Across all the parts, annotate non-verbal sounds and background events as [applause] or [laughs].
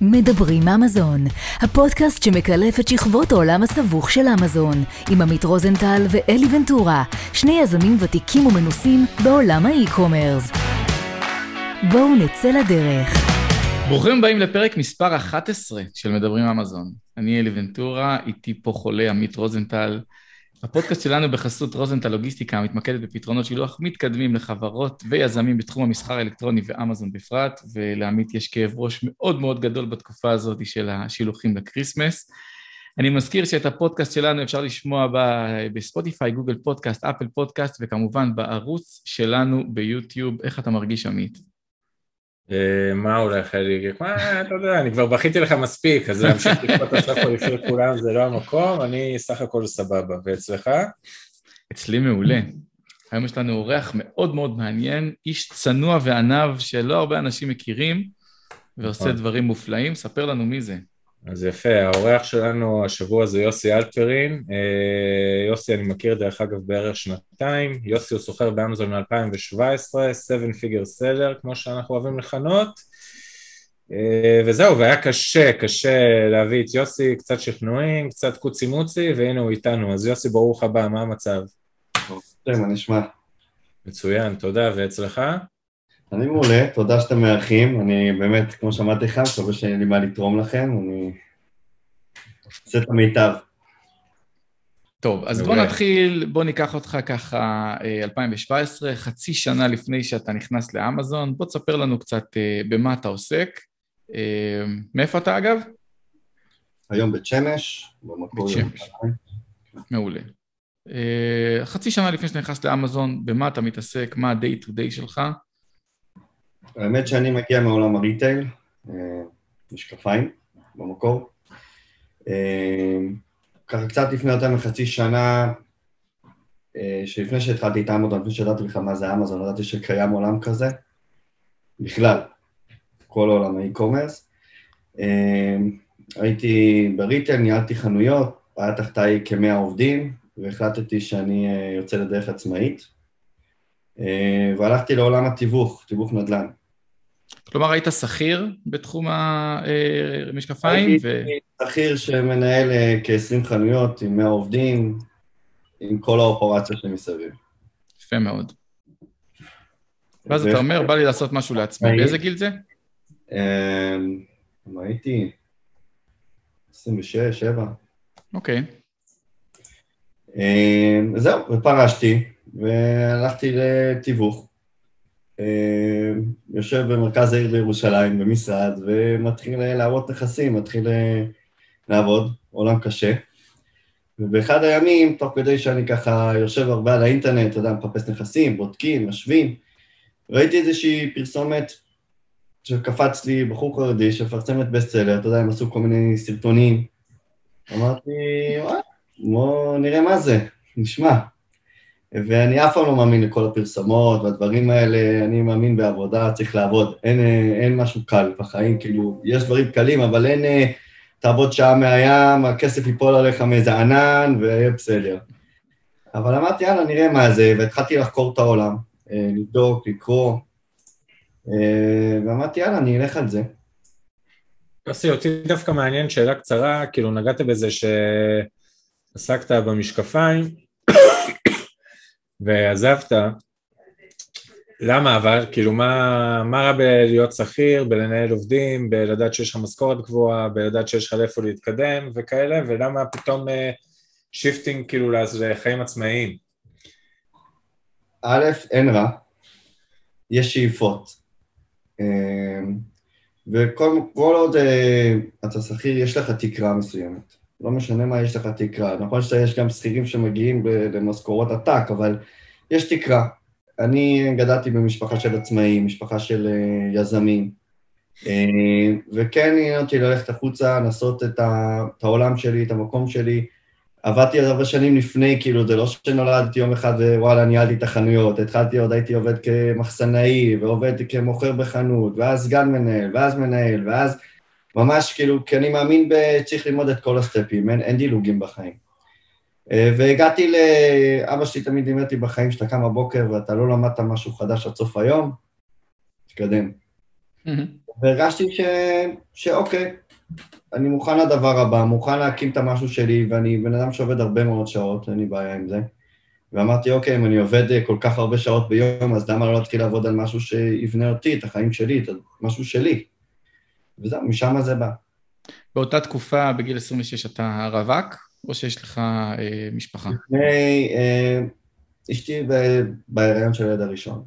מדברים אמזון, הפודקאסט שמקלף את שכבות העולם הסבוך של אמזון, עם עמית רוזנטל ואלי ונטורה, שני יזמים ותיקים ומנוסים בעולם ה e-commerce. בואו נצא לדרך. ברוכים הבאים לפרק מספר 11 של מדברים אמזון. אני אלי ונטורה, איתי פה חולה עמית רוזנטל. הפודקאסט שלנו בחסות רוזנטל לוגיסטיקה מתמקדת בפתרונות שילוח מתקדמים לחברות ויזמים בתחום המסחר האלקטרוני ואמזון בפרט, ולעמית יש כאב ראש מאוד מאוד גדול בתקופה הזאת של השילוחים ל Christmas. אני מזכיר שאת הפודקאסט שלנו אפשר לשמוע בספוטיפיי, גוגל פודקאסט, אפל פודקאסט, וכמובן בערוץ שלנו ביוטיוב. איך אתה מרגיש, עמית? אה, מה הולך לי? מה, אתה יודע, אני כבר בכיתי לך מספיק, אז להמשיך לקפות עכשיו פה לפני כולם זה לא המקום, אני סך הכל סבבה. ואצלך? אצלי מעולה. היום יש לנו אורח מאוד מאוד מעניין, איש צנוע ועניו שלא הרבה אנשים מכירים, ועושה נכון. דברים מופלאים. ספר לנו מי זה. אז יפה, האורח שלנו השבוע זה יוסי אלפרין. אה, יוסי, אני מכיר דרך אגב בערך שנתיים. יוסי הוא סוחר באמזון מ-2017, 7 פיגר סלר, כמו שאנחנו אוהבים לכנות. אה, וזהו, והיה קשה, קשה להביא את יוסי, קצת שכנועים, קצת קוצי מוצי, והנה הוא איתנו. אז יוסי, ברוך הבא, מה המצב? מה נשמע? מצוין, תודה, ואצלך? אני מעולה, תודה שאתם מארחים, אני באמת, כמו שאמרתי לך, מקווה שאין לי מה לתרום לכם, אני עושה את המיטב. טוב, אז בוא נתחיל, בוא ניקח אותך ככה 2017, אה, חצי שנה לפני שאתה נכנס לאמזון, בוא תספר לנו קצת אה, במה אתה עוסק. אה, מאיפה אתה אגב? היום בית שמש, במקור שמש. מעולה. חצי שנה לפני שאתה נכנס לאמזון, במה אתה מתעסק, מה ה-day to day שלך? האמת שאני מגיע מעולם הריטייל, אה, משקפיים במקור. אה, ככה קצת לפני יותר מחצי שנה, אה, שלפני שהתחלתי את אמזון, לפני שידעתי בכלל מה זה אמזון, ידעתי שקיים עולם כזה, בכלל, כל עולם האי-קומרס. הייתי בריטייל, ניהלתי חנויות, היה תחתיי כמאה עובדים, והחלטתי שאני יוצא לדרך עצמאית. והלכתי לעולם התיווך, תיווך נדל"ן. כלומר, היית שכיר בתחום המשקפיים? הייתי ו... שכיר שמנהל אה, כ-20 חנויות עם 100 עובדים, עם כל האופרציה שמסביב. יפה מאוד. ואז אתה אומר, בא לי לעשות משהו לעצמי. באיזה גיל זה? אמ, הייתי 26, 7. אוקיי. אמ, זהו, ופרשתי, והלכתי לתיווך. אה, יושב במרכז העיר בירושלים, במשרד, ומתחיל להראות נכסים, מתחיל אה, לעבוד, עולם קשה. ובאחד הימים, תוך כדי שאני ככה יושב הרבה על האינטרנט, אתה יודע, מחפש נכסים, בודקים, משווים, ראיתי איזושהי פרסומת שקפץ לי בחור חרדי שמפרסמת בסטסלר, אתה יודע, הם עשו כל מיני סרטונים. אמרתי, וואי, בוא נראה מה זה, נשמע. ואני אף פעם לא מאמין לכל הפרסמות והדברים האלה, אני מאמין בעבודה, צריך לעבוד, אין, אין משהו קל בחיים, כאילו, יש דברים קלים, אבל אין, אה, תעבוד שעה מהים, הכסף ייפול עליך מאיזה ענן, ויהיה בסדר. אבל אמרתי, יאללה, נראה מה זה, והתחלתי לחקור את העולם, אה, לבדוק, לקרוא, אה, ואמרתי, יאללה, אני אלך על זה. יוסי, אותי דווקא מעניין שאלה קצרה, כאילו נגעת בזה שעסקת במשקפיים, ועזבת, למה אבל? כאילו מה, מה רע בלהיות שכיר, בלנהל עובדים, בלדעת שיש לך משכורת גבוהה, בלדעת שיש לך לאיפה להתקדם וכאלה, ולמה פתאום shifting אה, כאילו לחיים עצמאיים? א', אין רע, יש שאיפות. אה, וכל עוד אה, אתה שכיר, יש לך תקרה מסוימת. לא משנה מה יש לך תקרה. נכון שיש גם שכירים שמגיעים למשכורות עתק, אבל יש תקרה. אני גדלתי במשפחה של עצמאים, משפחה של אה, יזמים, אה, וכן עניין אותי ללכת החוצה, לעשות את, את העולם שלי, את המקום שלי. עבדתי הרבה שנים לפני, כאילו, זה לא שנולדתי יום אחד ווואלה, ניהלתי את החנויות. התחלתי עוד, הייתי עובד כמחסנאי, ועובד כמוכר בחנות, ואז סגן מנהל, ואז מנהל, ואז... ממש כאילו, כי אני מאמין שצריך ללמוד את כל הסטפים, אין, אין דילוגים בחיים. אה, והגעתי ל... אבא שלי תמיד לימד אותי בחיים שאתה קם בבוקר ואתה לא למדת משהו חדש עד סוף היום, תתקדם. Mm-hmm. והרגשתי ש... שאוקיי, אני מוכן לדבר הבא, מוכן להקים את המשהו שלי, ואני בן אדם שעובד הרבה מאוד שעות, אין לי בעיה עם זה. ואמרתי, אוקיי, אם אני עובד אה, כל כך הרבה שעות ביום, אז למה לא להתחיל לעבוד על משהו שיבנה אותי, את החיים שלי, את משהו שלי? וזהו, משם זה בא. באותה תקופה, בגיל 26, אתה רווק, או שיש לך אה, משפחה? לפני, אה, אשתי בהיריון של הילד הראשון.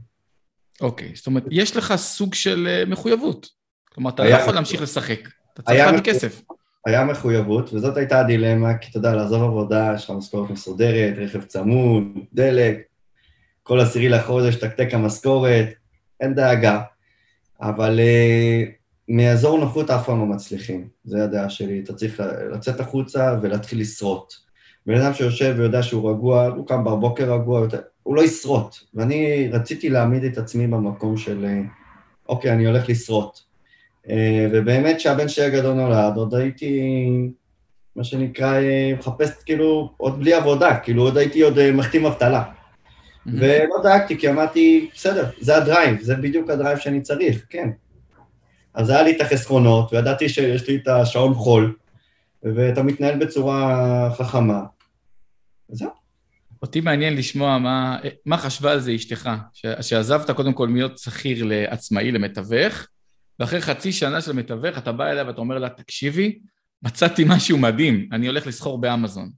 אוקיי, זאת אומרת, יש לך סוג של אה, מחויבות. כלומר, אתה לא יכול להמשיך לשחק, אתה צריך להביא כסף. היה מחויבות, וזאת הייתה הדילמה, כי אתה יודע, לעזוב עבודה, יש לך משכורת מסודרת, רכב צמוד, דלק, כל עשירי לחודש, תקתק המשכורת, אין דאגה. אבל uh, מאזור נוחות אף פעם לא מצליחים, זו הדעה שלי. אתה צריך לצאת החוצה ולהתחיל לשרוט. בן אדם שיושב ויודע שהוא רגוע, הוא קם בבוקר רגוע, הוא לא ישרוד. ואני רציתי להעמיד את עצמי במקום של, אה, אוקיי, אני הולך לשרוד. אה, ובאמת כשהבן שלי הגדול נולד, עוד הייתי, מה שנקרא, אה, מחפש כאילו, עוד בלי עבודה, כאילו עוד הייתי עוד מחתים אבטלה. ולא דאגתי, כי אמרתי, בסדר, זה ה drive, זה בדיוק ה drive שאני צריך, כן. אז היה לי את החסכונות, וידעתי שיש לי את השעון חול, ואתה מתנהל בצורה חכמה. זהו. אותי מעניין לשמוע מה, מה חשבה על זה אשתך, שעזבת קודם כל להיות שכיר לעצמאי, למתווך, ואחרי חצי שנה של מתווך, אתה בא אליה ואתה אומר לה, תקשיבי, מצאתי משהו מדהים, אני הולך לסחור באמזון.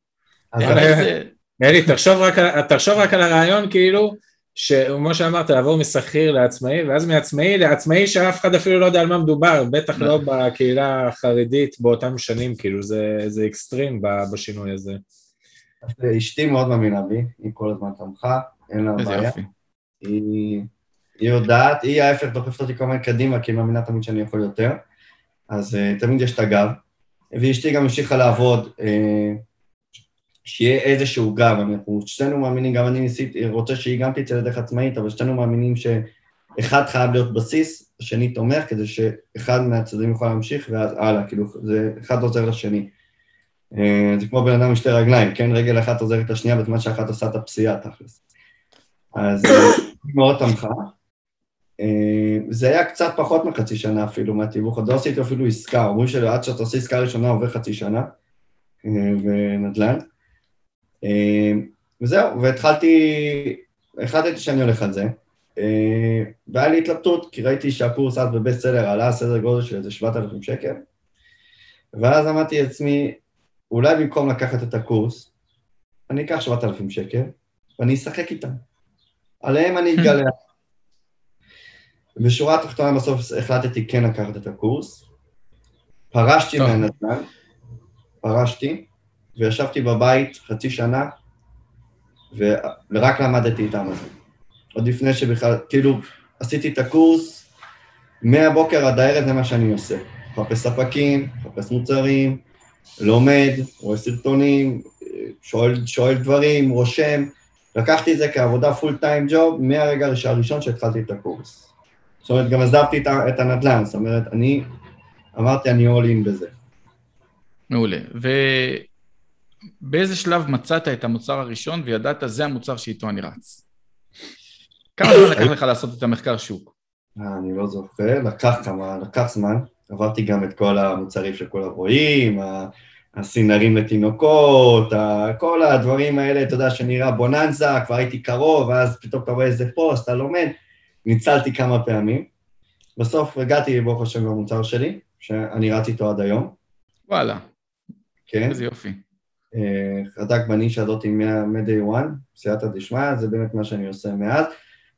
אלי, תחשוב רק על הרעיון, כאילו, שכמו שאמרת, לעבור משכיר לעצמאי, ואז מעצמאי לעצמאי שאף אחד אפילו לא יודע על מה מדובר, בטח לא בקהילה החרדית באותם שנים, כאילו, זה אקסטרים בשינוי הזה. אשתי מאוד מאמינה בי, היא כל הזמן תמכה, אין לה בעיה. היא... היא יודעת, היא ההפך דוחפת אותי כל הזמן קדימה, כי היא מאמינה תמיד שאני יכול יותר, אז uh, תמיד יש את הגב. ואשתי גם המשיכה לעבוד, uh, שיהיה איזשהו גב, אנחנו שנינו מאמינים, גם אני ניסיתי, רוצה שהיא גם תצא לדרך עצמאית, אבל שנינו מאמינים שאחד חייב להיות בסיס, השני תומך, כדי שאחד מהצדדים יוכל להמשיך, ואז הלאה, כאילו, זה אחד עוזר לשני. Uh, זה כמו בן אדם עם שתי רגליים, כן? רגל אחת עוזרת לשנייה בזמן שאחת עושה את הפסיעה, תכלס. אז היא מאוד תמכה. אה, זה היה קצת פחות מחצי שנה אפילו מהתיווך, עוד לא עשיתי אפילו עסקה, אומרים שעד שאתה עושה עסקה ראשונה עובר חצי שנה בנדל"ן. אה, אה, וזהו, והתחלתי, החלטתי שאני הולך על זה, והיה לי התלבטות, כי ראיתי שהקורס אז בבסט סלר עלה סדר גודל של איזה 7,000 שקל, ואז אמרתי לעצמי, אולי במקום לקחת את הקורס, אני אקח 7,000 שקל, ואני אשחק איתם. עליהם אני אתגלח. בשורה התחתונה בסוף החלטתי כן לקחת את הקורס. פרשתי מהנדל"ן, פרשתי, וישבתי בבית חצי שנה, ורק למדתי את אמזון. עוד לפני שבכלל, כאילו, עשיתי את הקורס, מהבוקר עד הערב זה מה שאני עושה. מחפש ספקים, מחפש מוצרים, לומד, רואה סרטונים, שואל, שואל דברים, רושם. לקחתי את זה כעבודה פול טיים ג'וב מהרגע הראשון שהתחלתי את הקורס. זאת אומרת, גם עזבתי את הנדל"ן, זאת אומרת, אני אמרתי, אני all in בזה. מעולה. ובאיזה שלב מצאת את המוצר הראשון וידעת, זה המוצר שאיתו אני רץ? כמה זמן לקח לך לעשות את המחקר שוק? אה, אני לא זוכר, לקח כמה, לקח זמן. עברתי גם את כל המוצרים של כל הרועים, הסינרים לתינוקות, כל הדברים האלה, אתה יודע, שנראה בוננזה, כבר הייתי קרוב, ואז פתאום אתה רואה איזה פוסט, אתה לומד. ניצלתי כמה פעמים. בסוף הגעתי, ברוך השם, למוצר שלי, שאני רץ איתו עד היום. וואלה. כן. איזה יופי. אה, חזק בנישה הזאת מ-day one, סייעתא דשמיא, זה באמת מה שאני עושה מאז.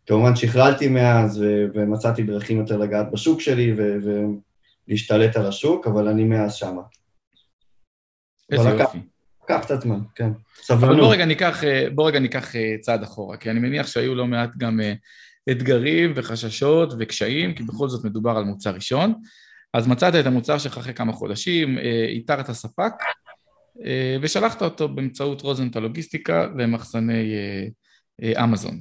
כמובן שכללתי מאז ו- ומצאתי דרכים יותר לגעת בשוק שלי ו- ולהשתלט על השוק, אבל אני מאז שמה. איזה יופי. לקח קצת זמן, כן. סבלנות. אבל בוא רגע, ניקח, אה, בוא רגע ניקח אה, צעד אחורה, כי אני מניח שהיו לא מעט גם אתגרים וחששות וקשיים, כי בכל זאת מדובר על מוצר ראשון. אז מצאת את המוצר שלך אחרי כמה חודשים, אה, איתרת ספק אה, ושלחת אותו באמצעות רוזנטה לוגיסטיקה למחסני אה, אמזון.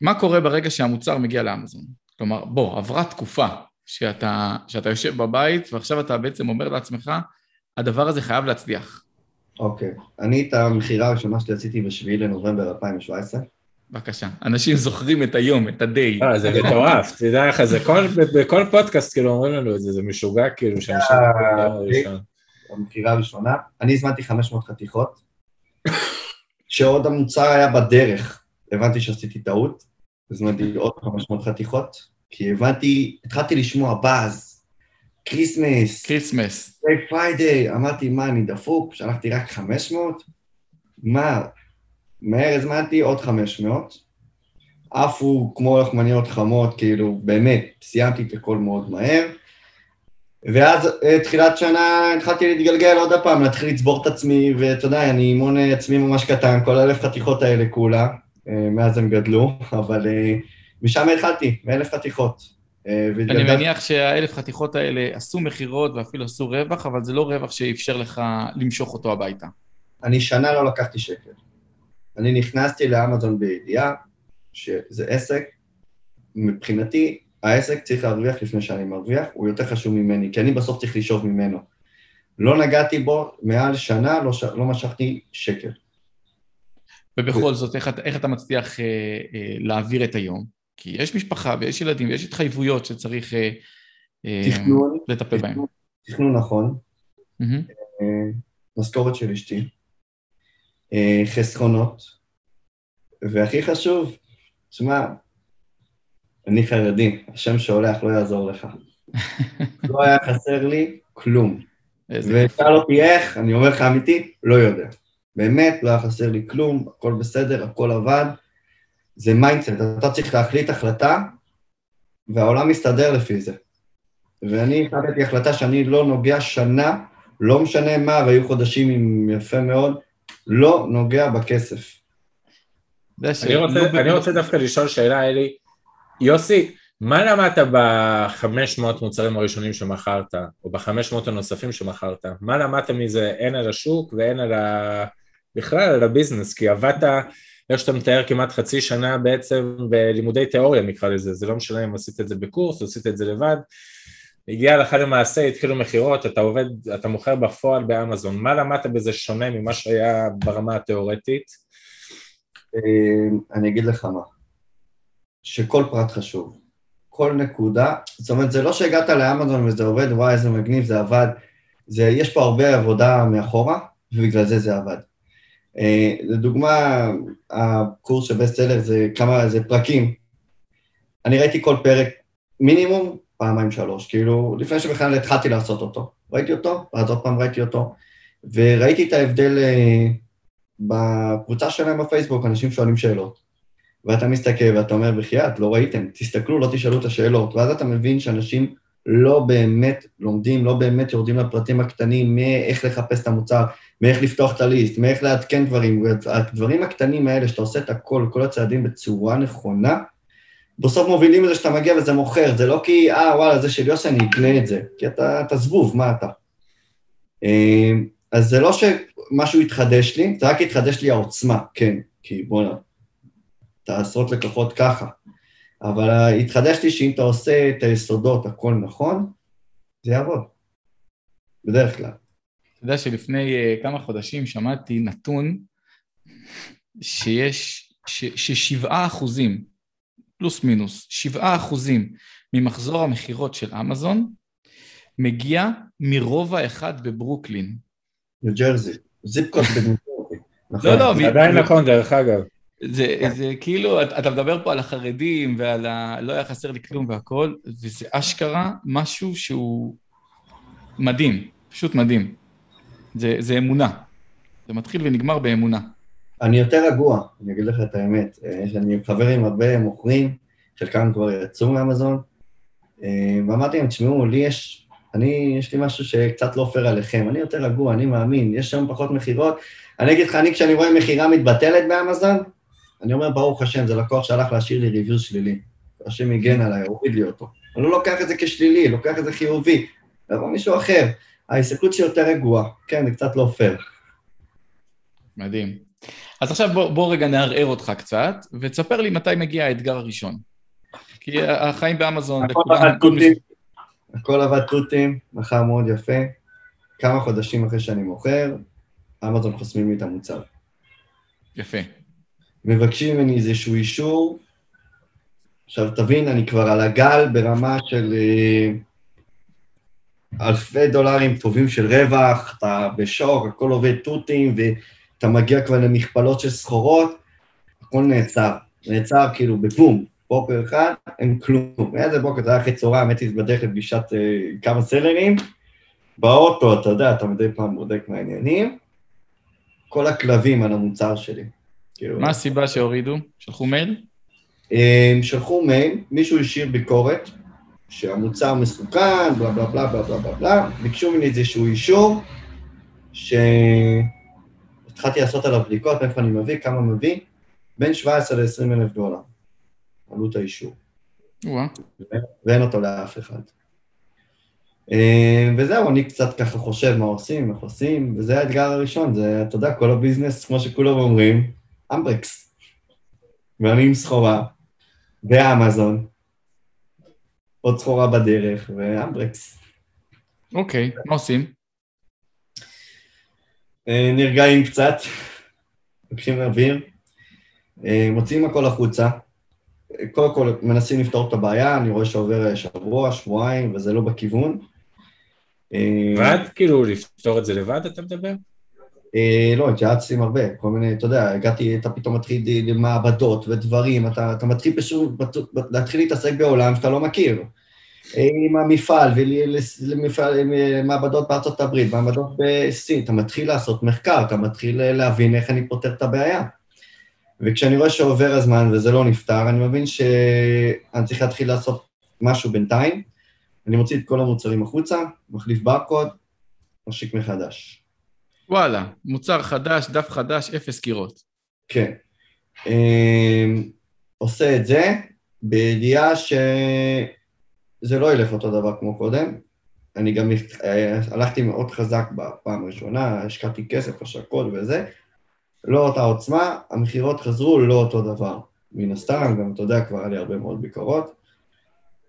מה קורה ברגע שהמוצר מגיע לאמזון? כלומר, בוא, עברה תקופה שאתה, שאתה יושב בבית ועכשיו אתה בעצם אומר לעצמך, הדבר הזה חייב להצליח. אוקיי. Okay. אני את המכירה הראשונה שלי עשיתי ב-7 לנובמבר 2017. בבקשה. אנשים זוכרים את היום, את ה-day. אה, זה מטורף, תדע לך, זה כל, בכל פודקאסט כאילו אומרים לנו את זה, זה משוגע כאילו שאנשים... המכירה הראשונה, אני הזמנתי 500 חתיכות, כשעוד המוצר היה בדרך, הבנתי שעשיתי טעות, הזמנתי עוד 500 חתיכות, כי הבנתי, התחלתי לשמוע באז, Christmas, Christmas, Friday, אמרתי, מה, אני דפוק? שלחתי רק 500? מה, מהר הזמנתי עוד 500, עפו כמו לחמניות חמות, כאילו, באמת, סיימתי את הכל מאוד מהר. ואז אה, תחילת שנה התחלתי להתגלגל עוד פעם, להתחיל לצבור את עצמי, ואתה יודע, אני אימון עצמי ממש קטן, כל אלף חתיכות האלה כולה, אה, מאז הם גדלו, [laughs] אבל אה, משם התחלתי, מאלף חתיכות. אני מניח שהאלף חתיכות האלה עשו מכירות ואפילו עשו רווח, אבל זה לא רווח שאפשר לך למשוך אותו הביתה. אני שנה לא לקחתי שקל. אני נכנסתי לאמזון בידיעה שזה עסק, מבחינתי, העסק צריך להרוויח לפני שאני מרוויח, הוא יותר חשוב ממני, כי אני בסוף צריך לשאוב ממנו. לא נגעתי בו מעל שנה, לא, ש... לא משכתי שקל. ובכל. זאת, איך, איך אתה מצליח אה, אה, להעביר את היום? כי יש משפחה ויש ילדים ויש התחייבויות שצריך אה, אה תכנון, לטפל בהם. תכנון נכון, mm-hmm. אה, משכורת של אשתי, אה, חסכונות, והכי חשוב, תשמע, אני חרדי, השם שהולך לא יעזור לך. לא היה חסר לי כלום. ושאל אותי איך, אני אומר לך אמיתי, לא יודע. באמת, לא היה חסר לי כלום, הכל בסדר, הכל עבד. זה mindset, אתה צריך להחליט החלטה, והעולם מסתדר לפי זה. ואני החלטתי החלטה שאני לא נוגע שנה, לא משנה מה, והיו חודשים עם יפה מאוד, לא נוגע בכסף. אני רוצה, אני רוצה דווקא לשאול שאלה, אלי. יוסי, מה למדת ב-500 מוצרים הראשונים שמכרת, או ב-500 הנוספים שמכרת? מה למדת מזה הן על השוק והן על ה... בכלל על הביזנס? כי עבדת, איך שאתה מתאר, כמעט חצי שנה בעצם בלימודי תיאוריה נקרא לזה, זה לא משנה אם עשית את זה בקורס עשית את זה לבד. הגיע לך למעשה, התחילו מכירות, אתה עובד, אתה מוכר בפועל באמזון, מה למדת בזה שונה ממה שהיה ברמה התיאורטית? אה, אני אגיד לך מה, שכל פרט חשוב, כל נקודה, זאת אומרת, זה לא שהגעת לאמזון וזה עובד, וואי, איזה מגניב, זה עבד, זה, יש פה הרבה עבודה מאחורה, ובגלל זה זה עבד. אה, לדוגמה, הקורס של בסט סלר זה כמה, זה פרקים. אני ראיתי כל פרק מינימום פעמיים שלוש, כאילו, לפני שבכלל התחלתי לעשות אותו. ראיתי אותו, ואז עוד פעם ראיתי אותו, וראיתי את ההבדל אה, בקבוצה שלהם בפייסבוק, אנשים שואלים שאלות. ואתה מסתכל ואתה אומר, בחייאת, לא ראיתם, תסתכלו, לא תשאלו את השאלות. ואז אתה מבין שאנשים לא באמת לומדים, לא באמת יורדים לפרטים הקטנים, מאיך לחפש את המוצר, מאיך לפתוח את הליסט, מאיך לעדכן דברים. הדברים הקטנים האלה, שאתה עושה את הכל, כל הצעדים בצורה נכונה, בסוף מובילים לזה שאתה מגיע וזה מוכר, זה לא כי, אה, וואלה, זה של יוסי, אני אקנה את זה, כי אתה, אתה זבוב, מה אתה? אה, אז זה לא שמשהו התחדש לי, זה רק התחדש לי העוצמה, כן, כי בוא'נה, אתה עשרות לקוחות ככה. אבל התחדש לי שאם אתה עושה את היסודות, הכל נכון, זה יעבוד, בדרך כלל. אתה יודע שלפני uh, כמה חודשים שמעתי נתון שיש, ששבעה אחוזים פלוס מינוס, שבעה אחוזים ממחזור המכירות של אמזון מגיע מרובע אחד בברוקלין. ניו ג'רזי, זיפ קוד [laughs] בניו ג'רזי. נכון. לא, לא, עדיין נכון, דרך אגב. זה, זה כאילו, אתה מדבר פה על החרדים ועל ה... לא היה חסר לי כלום והכל, וזה אשכרה משהו שהוא מדהים, פשוט מדהים. זה, זה אמונה. זה מתחיל ונגמר באמונה. אני יותר רגוע, אני אגיד לך את האמת. אה, אני חבר עם הרבה מוכרים, חלקם כבר יצאו מאמזון, אה, ואמרתי להם, תשמעו, לי יש, אני, יש לי משהו שקצת לא פייר עליכם, אני יותר רגוע, אני מאמין, יש שם פחות מכירות. אני אגיד לך, אני כשאני רואה מכירה מתבטלת באמזון, אני אומר, ברוך השם, זה לקוח שהלך להשאיר לי ריוויו שלילי. השם הגן עליי, הוריד לי אותו. אני לא לוקח את זה כשלילי, לוקח את זה חיובי. יבוא מישהו אחר. ההסתכלות שלי יותר רגועה. כן, זה קצת לא פייר. מדהים. אז עכשיו בוא, בוא רגע נערער אותך קצת, ותספר לי מתי מגיע האתגר הראשון. כי החיים באמזון... הכל עבד תותים, הכל עבד תותים, מכר מאוד יפה. כמה חודשים אחרי שאני מוכר, אמזון חוסמים לי את המוצר. יפה. מבקשים ממני איזשהו אישור. עכשיו, תבין, אני כבר על הגל ברמה של אה, אלפי דולרים טובים של רווח, אתה בשוק, הכל עובד תותים, ואתה מגיע כבר למכפלות של סחורות, הכל נעצר. נעצר כאילו בבום, בוקר אחד, אין כלום. איזה בוקר, זה היה אחרי צהריים, הייתי בדרך לפגישת אה, כמה סלרים, באוטו, אתה יודע, אתה מדי פעם בודק מהעניינים, כל הכלבים על המוצר שלי. כאילו, מה הסיבה שהורידו? שלחו מייל? הם שלחו מייל, מישהו השאיר ביקורת שהמוצר מסוכן, בלה בלה בלה בלה בלה בלה בלה, ביקשו ממני איזשהו אישור שהתחלתי לעשות עליו בדיקות, מאיפה אני מביא, כמה מביא, בין 17 ל-20 אלף דולר, עלות האישור, וואה. ואין אותו לאף אחד. אה, וזהו, אני קצת ככה חושב מה עושים, איך עושים, וזה האתגר הראשון, זה, אתה יודע, כל הביזנס, כמו שכולם אומרים, אמברקס. ואני עם סחורה, באמזון, עוד סחורה בדרך, ואמברקס. אוקיי, מה עושים? אה, נרגעים קצת, לוקחים אוויר, אה, מוציאים הכל החוצה. קודם כל מנסים לפתור את הבעיה, אני רואה שעובר שבוע, שבועיים, וזה לא בכיוון. אה, לבד? כאילו, לפתור את זה לבד, אתה מדבר? אה, לא, התייעצתי עם הרבה, כל מיני, אתה יודע, הגעתי, אתה פתאום מתחיל למעבדות ודברים, אתה, אתה מתחיל פשוט להתחיל להתעסק בעולם שאתה לא מכיר. אה, עם המפעל, ולמעבדות בארצות הברית, מעבדות בסין, אתה מתחיל לעשות מחקר, אתה מתחיל אה, להבין איך אני פותר את הבעיה. וכשאני רואה שעובר הזמן וזה לא נפתר, אני מבין שאני צריך להתחיל לעשות משהו בינתיים. אני מוציא את כל המוצרים החוצה, מחליף ברקוד, משיק מחדש. וואלה, מוצר חדש, דף חדש, אפס קירות. כן. אמ, עושה את זה בידיעה שזה לא ילך אותו דבר כמו קודם. אני גם אה, הלכתי מאוד חזק בפעם הראשונה, השקעתי כסף, השקות וזה. לא אותה עוצמה, המכירות חזרו לא אותו דבר. מן הסתם, גם אתה יודע, כבר היה לי הרבה מאוד ביקורות.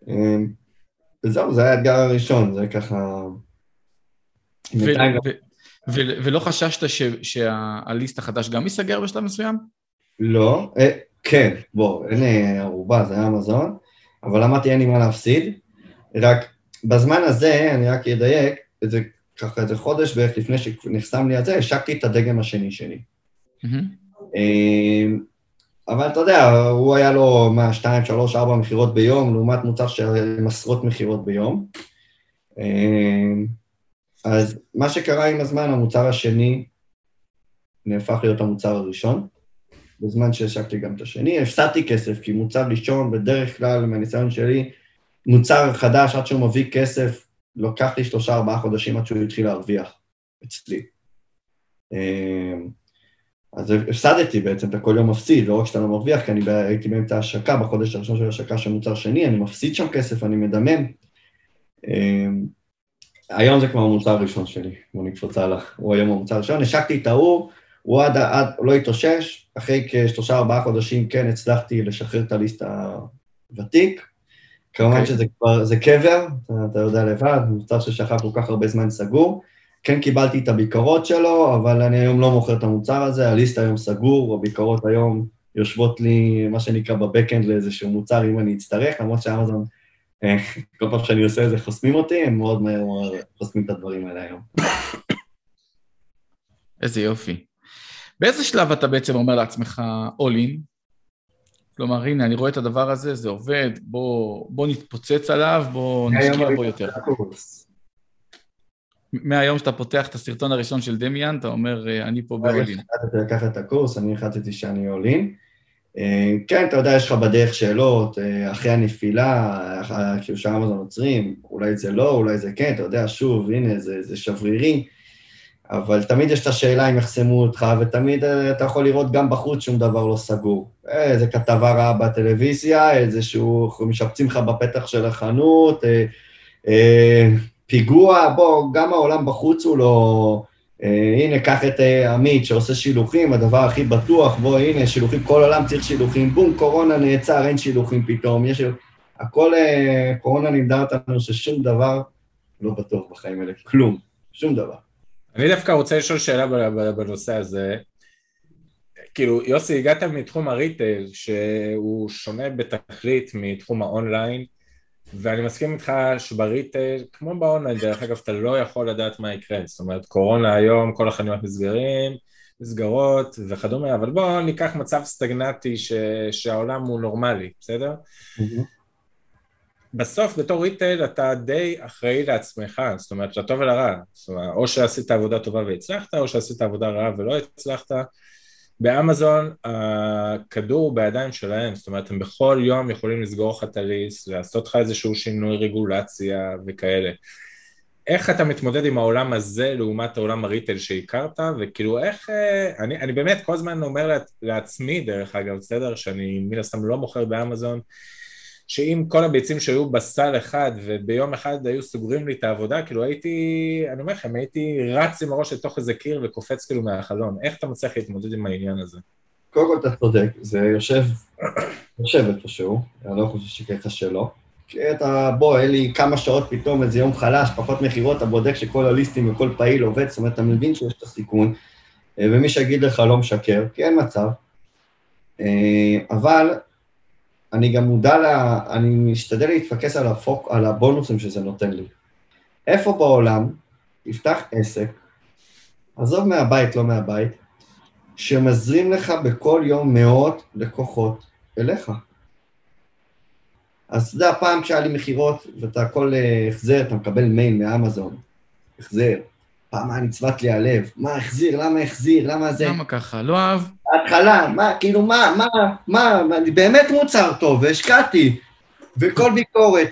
אמ, וזהו, זה היה האתגר הראשון, זה ככה... ו- ו- ולא חששת שהליסט החדש גם ייסגר בשלב מסוים? לא, אה, כן, בוא, אין לי ערובה, זה היה אמזון, אבל אמרתי אין לי מה להפסיד, רק בזמן הזה, אני רק אדייק, איזה, ככה איזה חודש בערך לפני שנחסם לי את זה, השקתי את הדגם השני שלי. אה, אבל אתה יודע, הוא היה לו מה, שתיים, שלוש, ארבע מכירות ביום, לעומת מוצר של עשרות מכירות ביום. אז מה שקרה עם הזמן, המוצר השני נהפך להיות המוצר הראשון, בזמן שהשקתי גם את השני. הפסדתי כסף, כי מוצר ראשון, בדרך כלל, מהניסיון שלי, מוצר חדש, עד שהוא מביא כסף, לוקח לי שלושה, ארבעה חודשים עד שהוא התחיל להרוויח אצלי. אה, אז הפסדתי בעצם, אתה כל יום מפסיד, לא רק שאתה לא מרוויח, כי אני הייתי באמצע ההשקה, בחודש הראשון של ההשקה של מוצר שני, אני מפסיד שם כסף, אני מדמם. היום זה כבר המוצר הראשון שלי, בוא נקפוץ הלאה, הוא היום המוצר הראשון, השקתי את ההוא, הוא עד, עד, לא התאושש, אחרי כשלושה ארבעה חודשים כן הצלחתי לשחרר את הליסט הוותיק. כמובן אוקיי. שזה כבר, זה קבר, אתה- אתה יודע לבד, מוצר ששכב כל כך הרבה זמן סגור. כן קיבלתי את הביקורות שלו, אבל אני היום לא מוכר את המוצר הזה, הליסט היום סגור, הביקורות היום יושבות לי, מה שנקרא, בבקאנד לאיזשהו מוצר, אם אני אצטרך, למרות שאמזון, כל פעם שאני עושה את זה חוסמים אותי, הם מאוד מהר מאוד חוסמים את הדברים האלה היום. איזה יופי. באיזה שלב אתה בעצם אומר לעצמך all in? כלומר, הנה, אני רואה את הדבר הזה, זה עובד, בוא, בוא נתפוצץ עליו, בוא נשקיע בו יותר. מהיום שאתה פותח את הסרטון הראשון של דמיאן, אתה אומר, אה, אני פה ב-all in. שהחלטתי לקחת את הקורס, אני החלטתי שאני עולין. כן, אתה יודע, יש לך בדרך שאלות, אה, אחרי הנפילה, אה, כאילו שאמזון עוצרים, אולי זה לא, אולי זה כן, אתה יודע, שוב, הנה, זה, זה שברירי, אבל תמיד יש את השאלה אם יחסמו אותך, ותמיד אה, אתה יכול לראות גם בחוץ שום דבר לא סגור. אה, איזה כתבה רעה בטלוויזיה, איזשהו, משפצים לך בפתח של החנות, אה, אה, פיגוע, בוא, גם העולם בחוץ הוא לא... אה, הנה, קח את אה, עמית שעושה שילוחים, הדבר הכי בטוח, בוא, הנה, שילוחים, כל עולם צריך שילוחים, בום, קורונה נעצר, אין שילוחים פתאום, יש... הכל, אה, קורונה לימדה אותנו ששום דבר לא בטוח בחיים האלה, כלום, שום דבר. אני דווקא רוצה לשאול שאלה בנושא הזה. כאילו, יוסי, הגעת מתחום הריטייל, שהוא שונה בתכלית מתחום האונליין, ואני מסכים איתך שב retail, כמו באונליין, דרך אגב, אתה לא יכול לדעת מה יקרה. זאת אומרת, קורונה היום, כל החנויות נסגרים, נסגרות וכדומה, אבל בואו ניקח מצב סטגנטי ש... שהעולם הוא נורמלי, בסדר? בסוף בתור retail אתה די אחראי לעצמך, זאת אומרת, לטוב ולרע. זאת אומרת, או שעשית עבודה טובה והצלחת, או שעשית עבודה רעה ולא הצלחת. באמזון הכדור הוא בידיים שלהם, זאת אומרת, הם בכל יום יכולים לסגור לך את ה list, לעשות לך איזשהו שינוי רגולציה וכאלה. איך אתה מתמודד עם העולם הזה לעומת העולם הריטל שהכרת, וכאילו איך, אה, אני, אני באמת כל הזמן אומר לעצ, לעצמי, דרך אגב, בסדר, שאני מן הסתם לא מוכר באמזון, שאם כל הביצים שהיו בסל אחד וביום אחד היו סוגרים לי את העבודה, כאילו הייתי, אני אומר לכם, הייתי רץ עם הראש לתוך איזה קיר וקופץ כאילו מהחלון. איך אתה מצליח להתמודד עם העניין הזה? קודם כל אתה צודק, זה יושב, יושב איפשהו, אני לא חושב שככה שלא. אתה, בוא, אין לי כמה שעות פתאום, איזה יום חלש, פחות מכירות, אתה בודק שכל הליסטים וכל פעיל עובד, זאת אומרת, אתה מבין שיש את הסיכון, אה, ומי שיגיד לך לא משקר, כי אין מצב. אה, אבל אני גם מודע, לה, אני משתדל להתפקס על, הפוק, על הבונוסים שזה נותן לי. איפה בעולם תפתח עסק, עזוב מהבית, לא מהבית, שמזרים לך בכל יום מאות לקוחות אליך. אז אתה יודע, פעם כשהיה לי מכירות, ואתה הכל אה, החזר, אתה מקבל מייל מאמזון, החזר. פעם היה נצבט לי הלב, מה החזיר, למה החזיר, למה זה... למה ככה? לא אהב? ההתחלה, מה, כאילו, מה, מה, מה, אני באמת מוצר טוב, והשקעתי, וכל ביקורת.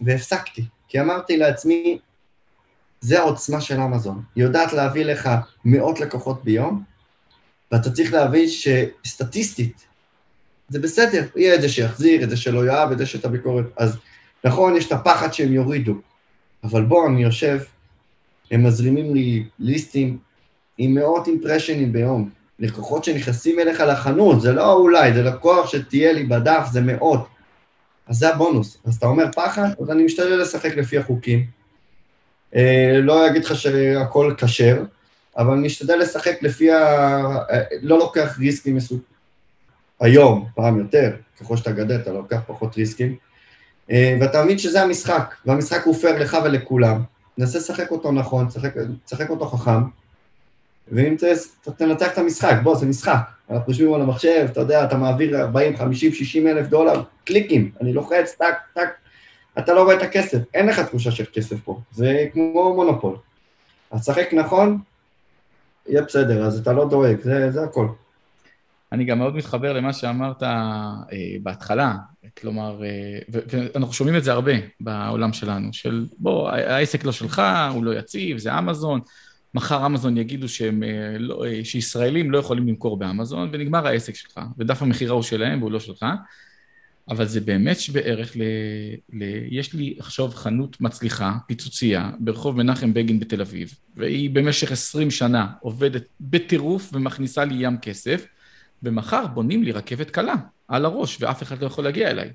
והפסקתי, כי אמרתי לעצמי, זה העוצמה של אמזון. היא יודעת להביא לך מאות לקוחות ביום, ואתה צריך להבין שסטטיסטית, זה בסדר, יהיה את זה שיחזיר, את זה שלא יאהב, את זה שאת הביקורת. אז נכון, יש את הפחד שהם יורידו, אבל בוא, אני יושב, הם מזרימים לי ליסטים עם מאות אימפרשנים ביום. לקוחות שנכנסים אליך לחנות, זה לא אולי, זה לקוח שתהיה לי בדף, זה מאות. אז זה הבונוס. אז אתה אומר פחד, אז אני משתדל לשחק לפי החוקים. אה, לא אגיד לך שהכל כשר, אבל אני משתדל לשחק לפי ה... אה, לא לוקח ריסקים מסוג... היום, פעם יותר, ככל שאתה גדל אתה לוקח פחות ריסקים, אה, ואתה מבין שזה המשחק, והמשחק הוא פייר לך ולכולם. ננסה לשחק אותו נכון, לשחק אותו חכם, ואם תנצח את המשחק, בוא, זה משחק. אנחנו יושבים על המחשב, אתה יודע, אתה מעביר 40, 50, 60 אלף דולר, קליקים, אני לוחץ, טק, טק, אתה לא רואה את הכסף, אין לך תחושה של כסף פה, זה כמו מונופול. אז שחק נכון, יהיה בסדר, אז אתה לא דואג, זה, זה הכל. אני גם מאוד מתחבר למה שאמרת אה, בהתחלה, כלומר, אה, ואנחנו שומעים את זה הרבה בעולם שלנו, של בוא, העסק לא שלך, הוא לא יציב, זה אמזון, מחר אמזון יגידו שהם, אה, לא, אה, שישראלים לא יכולים למכור באמזון, ונגמר העסק שלך, ודף המכירה הוא שלהם והוא לא שלך, אבל זה באמת שווה ערך ל... ל יש לי עכשיו חנות מצליחה, פיצוצייה, ברחוב מנחם בגין בתל אביב, והיא במשך 20 שנה עובדת בטירוף ומכניסה לי ים כסף, ומחר בונים לי רכבת קלה על הראש, ואף אחד לא יכול להגיע אליי.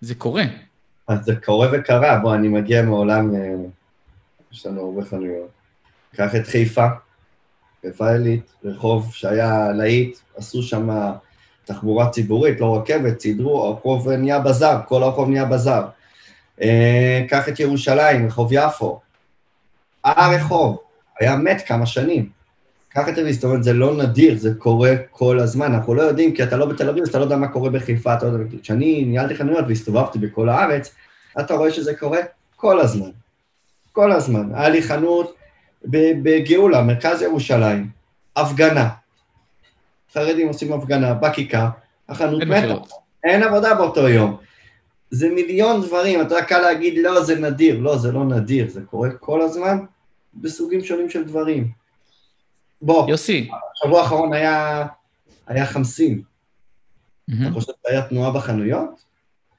זה קורה. אז זה קורה וקרה, בוא, אני מגיע מעולם, אה, יש לנו הרבה חנויות. קח את חיפה, חיפה עילית, רחוב שהיה להיט, עשו שם תחבורה ציבורית, לא רכבת, סידרו, הרחוב נהיה בזאר, כל הרחוב נהיה בזאר. אה, קח את ירושלים, רחוב יפו. הרחוב היה מת כמה שנים. קח את זה, אומרת, זה לא נדיר, זה קורה כל הזמן. אנחנו לא יודעים, כי אתה לא בתל אביב, אז אתה לא יודע מה קורה בחיפה, אתה לא יודע... כשאני ניהלתי חנויות והסתובבתי בכל הארץ, אתה רואה שזה קורה כל הזמן. כל הזמן. היה לי חנות בגאולה, מרכז ירושלים, הפגנה. חרדים עושים הפגנה בכיכר, החנות מתה. אין עבודה באותו יום. זה מיליון דברים, אתה יודע, קל להגיד, לא, זה נדיר. לא, זה לא נדיר, זה קורה כל הזמן בסוגים שונים של דברים. בוא, יוסי. השבוע האחרון היה, היה חמסין. Mm-hmm. אתה חושב שהיה תנועה בחנויות?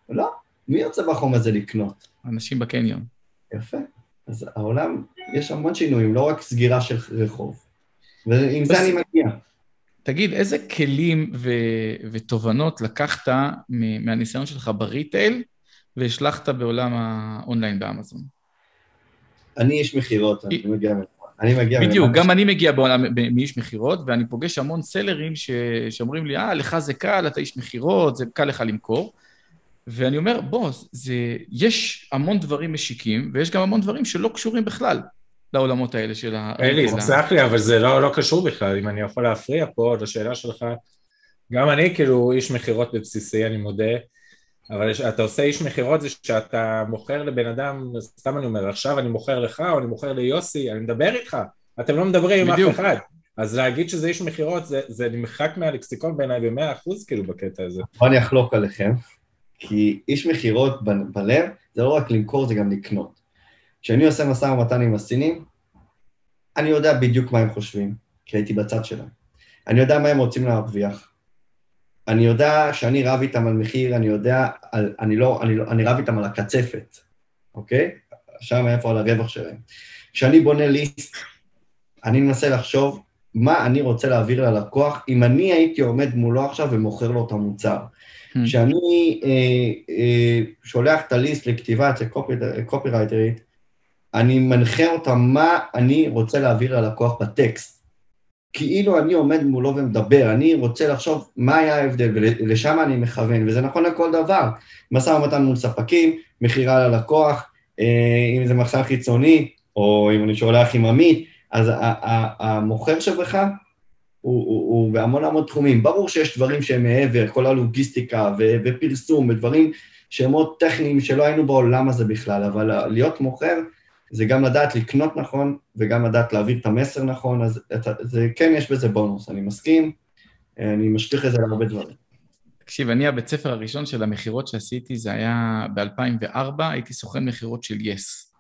לא. מי יוצא בחום הזה לקנות? אנשים בקניון. יפה. אז העולם, יש המון שינויים, לא רק סגירה של רחוב. ועם זה אני מגיע. תגיד, איזה כלים ו- ותובנות לקחת מהניסיון שלך בריטייל והשלכת בעולם האונליין באמזון? אני איש מכירות, אני מגיע... אני מגיע... בדיוק, גם אני מגיע בעולם, מאיש מכירות, ואני פוגש המון סלרים ש... שאומרים לי, אה, לך זה קל, אתה איש מכירות, זה קל לך למכור. ואני אומר, בוא, זה... יש המון דברים משיקים, ויש גם המון דברים שלא קשורים בכלל לעולמות האלה של ה... אלי, סלח לי, אבל זה לא, לא קשור בכלל, אם אני יכול להפריע פה לשאלה שלך. גם אני כאילו איש מכירות בבסיסי, אני מודה, אבל אתה עושה איש מכירות זה שאתה מוכר לבן אדם, סתם אני אומר, עכשיו אני מוכר לך או אני מוכר ליוסי, אני מדבר איתך, אתם לא מדברים עם בדיוק. אף אחד. אז להגיד שזה איש מכירות, זה, זה נמחק מהלקסיקון בעיניי במאה אחוז כאילו בקטע הזה. בוא אני אחלוק עליכם, כי איש מכירות ב- בלב זה לא רק למכור, זה גם לקנות. כשאני עושה משא ומתן עם הסינים, אני יודע בדיוק מה הם חושבים, כי הייתי בצד שלהם. אני יודע מה הם רוצים להרוויח. אני יודע שאני רב איתם על מחיר, אני יודע, על, אני, לא, אני, לא, אני רב איתם על הקצפת, אוקיי? שם איפה על הרווח שלהם. כשאני בונה ליסט, אני מנסה לחשוב מה אני רוצה להעביר ללקוח, אם אני הייתי עומד מולו עכשיו ומוכר לו את המוצר. Hmm. כשאני אה, אה, שולח את הליסט לכתיבה אצל קופירייטרית, אני מנחה אותה מה אני רוצה להעביר ללקוח בטקסט. כאילו אני עומד מולו ומדבר, אני רוצה לחשוב מה היה ההבדל, ולשם אני מכוון, וזה נכון לכל דבר. משא ומתן מול ספקים, מכירה ללקוח, אה, אם זה מחסן חיצוני, או אם אני שולח עם עמית, אז המוכר שבך הוא, הוא, הוא בהמון המון תחומים. ברור שיש דברים שהם מעבר, כל הלוגיסטיקה ופרסום ודברים שהם מאוד טכניים שלא היינו בעולם הזה בכלל, אבל להיות מוכר זה גם לדעת לקנות נכון וגם לדעת להעביר את המסר נכון, אז את, זה, כן יש בזה בונוס, אני מסכים, אני משליך את זה להרבה דברים. תקשיב, אני הבית ספר הראשון של המכירות שעשיתי, זה היה ב-2004, הייתי סוכן מכירות של יס.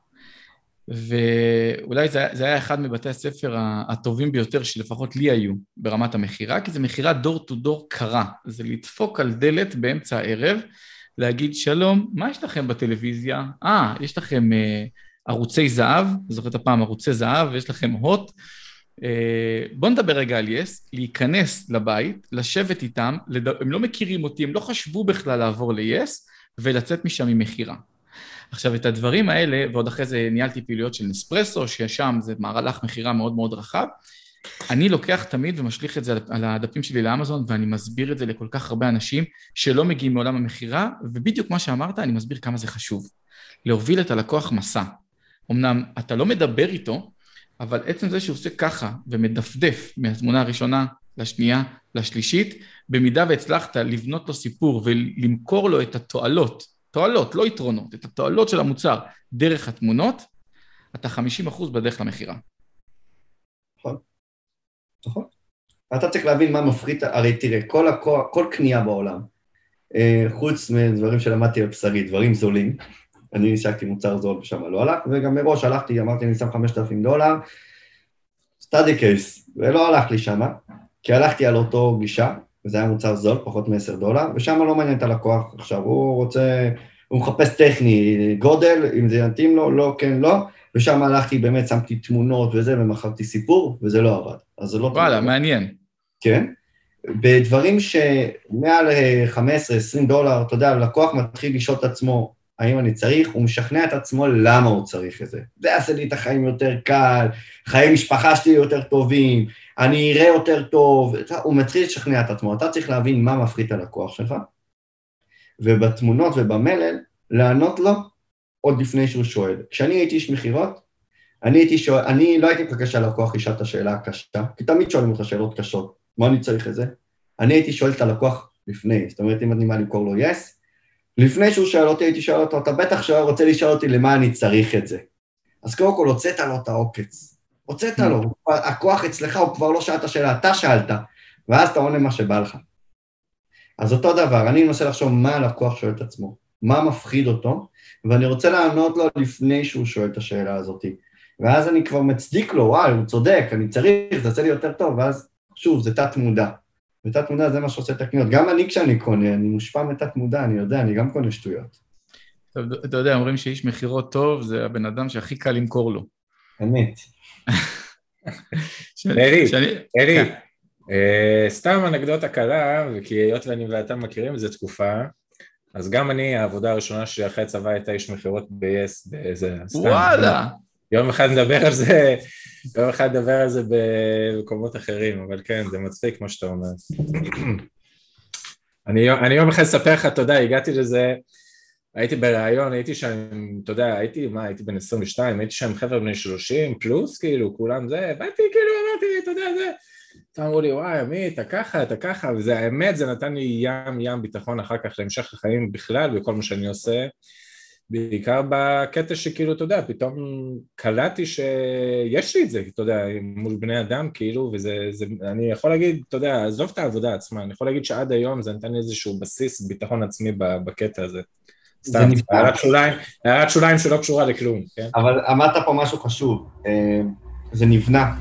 ואולי זה, זה היה אחד מבתי הספר הטובים ביותר שלפחות לי היו ברמת המכירה, כי זה מכירה דור טו דור קרה. זה לדפוק על דלת באמצע הערב, להגיד, שלום, מה יש לכם בטלוויזיה? אה, יש לכם אה, ערוצי זהב, זוכר את הפעם ערוצי זהב, ויש לכם הוט. אה, בואו נדבר רגע על יס, להיכנס לבית, לשבת איתם, לד... הם לא מכירים אותי, הם לא חשבו בכלל לעבור ליס, ולצאת משם עם מכירה. עכשיו, את הדברים האלה, ועוד אחרי זה ניהלתי פעילויות של נספרסו, ששם זה מהלך מכירה מאוד מאוד רחב, אני לוקח תמיד ומשליך את זה על הדפים שלי לאמזון, ואני מסביר את זה לכל כך הרבה אנשים שלא מגיעים מעולם המכירה, ובדיוק מה שאמרת, אני מסביר כמה זה חשוב. להוביל את הלקוח מסע. אמנם אתה לא מדבר איתו, אבל עצם זה שהוא עושה ככה ומדפדף מהתמונה הראשונה לשנייה, לשלישית, במידה והצלחת לבנות לו סיפור ולמכור לו את התועלות, תועלות, לא יתרונות, את התועלות של המוצר דרך התמונות, אתה 50% בדרך למכירה. נכון, נכון. אתה צריך להבין מה מפחית, הרי תראה, כל, הכוח, כל קנייה בעולם, חוץ מדברים שלמדתי על בשרי, דברים זולים, אני השקתי מוצר זול ושם לא הלך, וגם מראש הלכתי, אמרתי, אני שם 5,000 דולר, סטאדי קייס, ולא הלך לי שמה, כי הלכתי על אותו גישה, וזה היה מוצר זול, פחות מ-10 דולר, ושם לא מעניין את הלקוח. עכשיו, הוא רוצה, הוא מחפש טכני, גודל, אם זה יתאים לו, לא, כן, לא, ושם הלכתי, באמת שמתי תמונות וזה, ומכרתי סיפור, וזה לא עבד. אז זה לא... וואלה, מעניין. כן. בדברים שמעל 15-20 דולר, אתה יודע, לקוח מתחיל לשאול את עצמו, האם אני צריך, הוא משכנע את עצמו למה הוא צריך את זה. זה יעשה לי את החיים יותר קל, חיי משפחה שלי יותר טובים, אני אראה יותר טוב, הוא מתחיל לשכנע את עצמו, אתה צריך להבין מה מפחית הלקוח שלך, ובתמונות ובמלל, לענות לו עוד לפני שהוא שואל. כשאני הייתי איש מכירות, אני הייתי שואל, אני לא הייתי מחכה שהלקוח ישאל את השאלה הקשה, כי תמיד שואלים אותך שאלות קשות, מה אני צריך את זה? אני הייתי שואל את הלקוח לפני, זאת אומרת, אם אני מה למכור לו yes, לפני שהוא שואל אותי, הייתי שואל אותו, אתה בטח שואל, רוצה לשאול אותי למה אני צריך את זה. אז קודם כל, הוצאת לו את העוקץ. הוצאת לו, הכוח אצלך, הוא כבר לא שאל את השאלה, אתה שאלת, ואז אתה עונה מה שבא לך. אז אותו דבר, אני מנסה לחשוב מה הלקוח שואל את עצמו, מה מפחיד אותו, ואני רוצה לענות לו לפני שהוא שואל את השאלה הזאת. ואז אני כבר מצדיק לו, וואי, הוא צודק, אני צריך, זה יוצא לי יותר טוב, ואז, שוב, זה תת-מודע. ותת מודע זה מה שעושה את הקניות. גם אני כשאני קונה, אני מושפע מתת מודע, אני יודע, אני גם קונה שטויות. טוב, אתה יודע, אומרים שאיש מכירות טוב זה הבן אדם שהכי קל למכור לו. אמת. אלי, אלי, סתם אנקדוטה קלה, כי היות ואני ואתה מכירים איזה תקופה, אז גם אני, העבודה הראשונה שלי אחרי צבא הייתה איש מכירות ב-yes, באיזה... וואלה! יום אחד נדבר על זה, יום אחד נדבר על זה במקומות אחרים, אבל כן, זה מצחיק כמו שאתה אומר. אני, אני יום אחד אספר לך, יודע, הגעתי לזה, הייתי בריאיון, הייתי שם, אתה יודע, הייתי, מה, הייתי בן 22, הייתי שם חבר'ה בני 30 פלוס, כאילו, כולם זה, באתי, כאילו, אמרתי, אתה יודע, זה, אמרו לי, וואי, עמית, אתה ככה, אתה ככה, וזה, האמת, זה נתן לי ים ים ביטחון אחר כך להמשך החיים בכלל, בכל מה שאני עושה, בעיקר בקטע שכאילו, אתה יודע, פתאום קלטתי שיש לי את זה, אתה יודע, מול בני אדם, כאילו, וזה, זה, אני יכול להגיד, אתה יודע, עזוב את העבודה עצמה, אני יכול להגיד שעד היום זה נתן לי איזשהו בסיס ביטחון עצמי בקטע הזה. סתם, הערת שוליים, הערת שוליים שלא קשורה לכלום, כן? אבל אמרת פה משהו חשוב, אה, זה נבנה.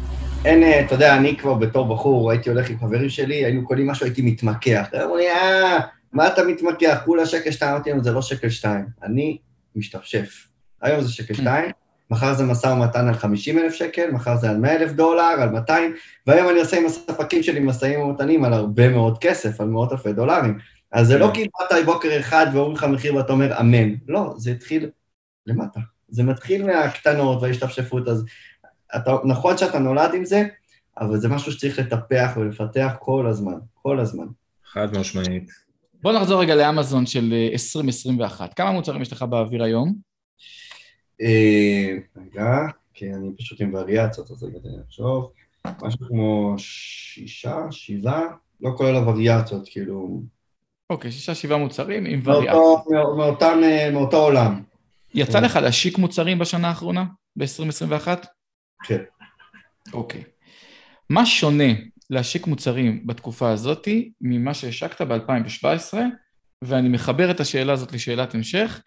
אין, אה, אתה יודע, אני כבר בתור בחור, הייתי הולך עם חברים שלי, היינו קונים משהו, הייתי מתמקח. אמרו לי, אה, מה אתה מתמקח? כולה שקל שתיים, אמרתי להם, זה לא שקל שתיים. אני משתפשף. היום זה שקל שתיים, מחר זה משא ומתן על 50 אלף שקל, מחר זה על 100 אלף דולר, על 200, והיום אני עושה עם הספקים שלי משאים ומתנים על הרבה מאוד כסף, על מאות אלפי דולרים. אז זה לא כן. כי באת בוקר אחד ואומרים לך מחיר ואתה אומר אמן. לא, זה התחיל למטה. זה מתחיל מהקטנות וההשתפשפות, אז אתה, נכון שאתה נולד עם זה, אבל זה משהו שצריך לטפח ולפתח כל הזמן, כל הזמן. חד משמעית. בוא נחזור רגע לאמזון של אה, 2021. כמה מוצרים יש לך באוויר היום? אה, רגע, כי אני פשוט עם וריאציות, אז רגע, תן לי לחשוב. משהו כמו שישה, שבעה, לא כולל הווריאציות, כאילו... אוקיי, שישה, שבעה מוצרים עם. מאותם, אה, מאותו עולם. יצא לך להשיק מוצרים בשנה האחרונה, ב-2021? כן. אוקיי. מה שונה להשיק מוצרים בתקופה הזאת ממה שהשקת ב-2017? ואני מחבר את השאלה הזאת לשאלת המשך.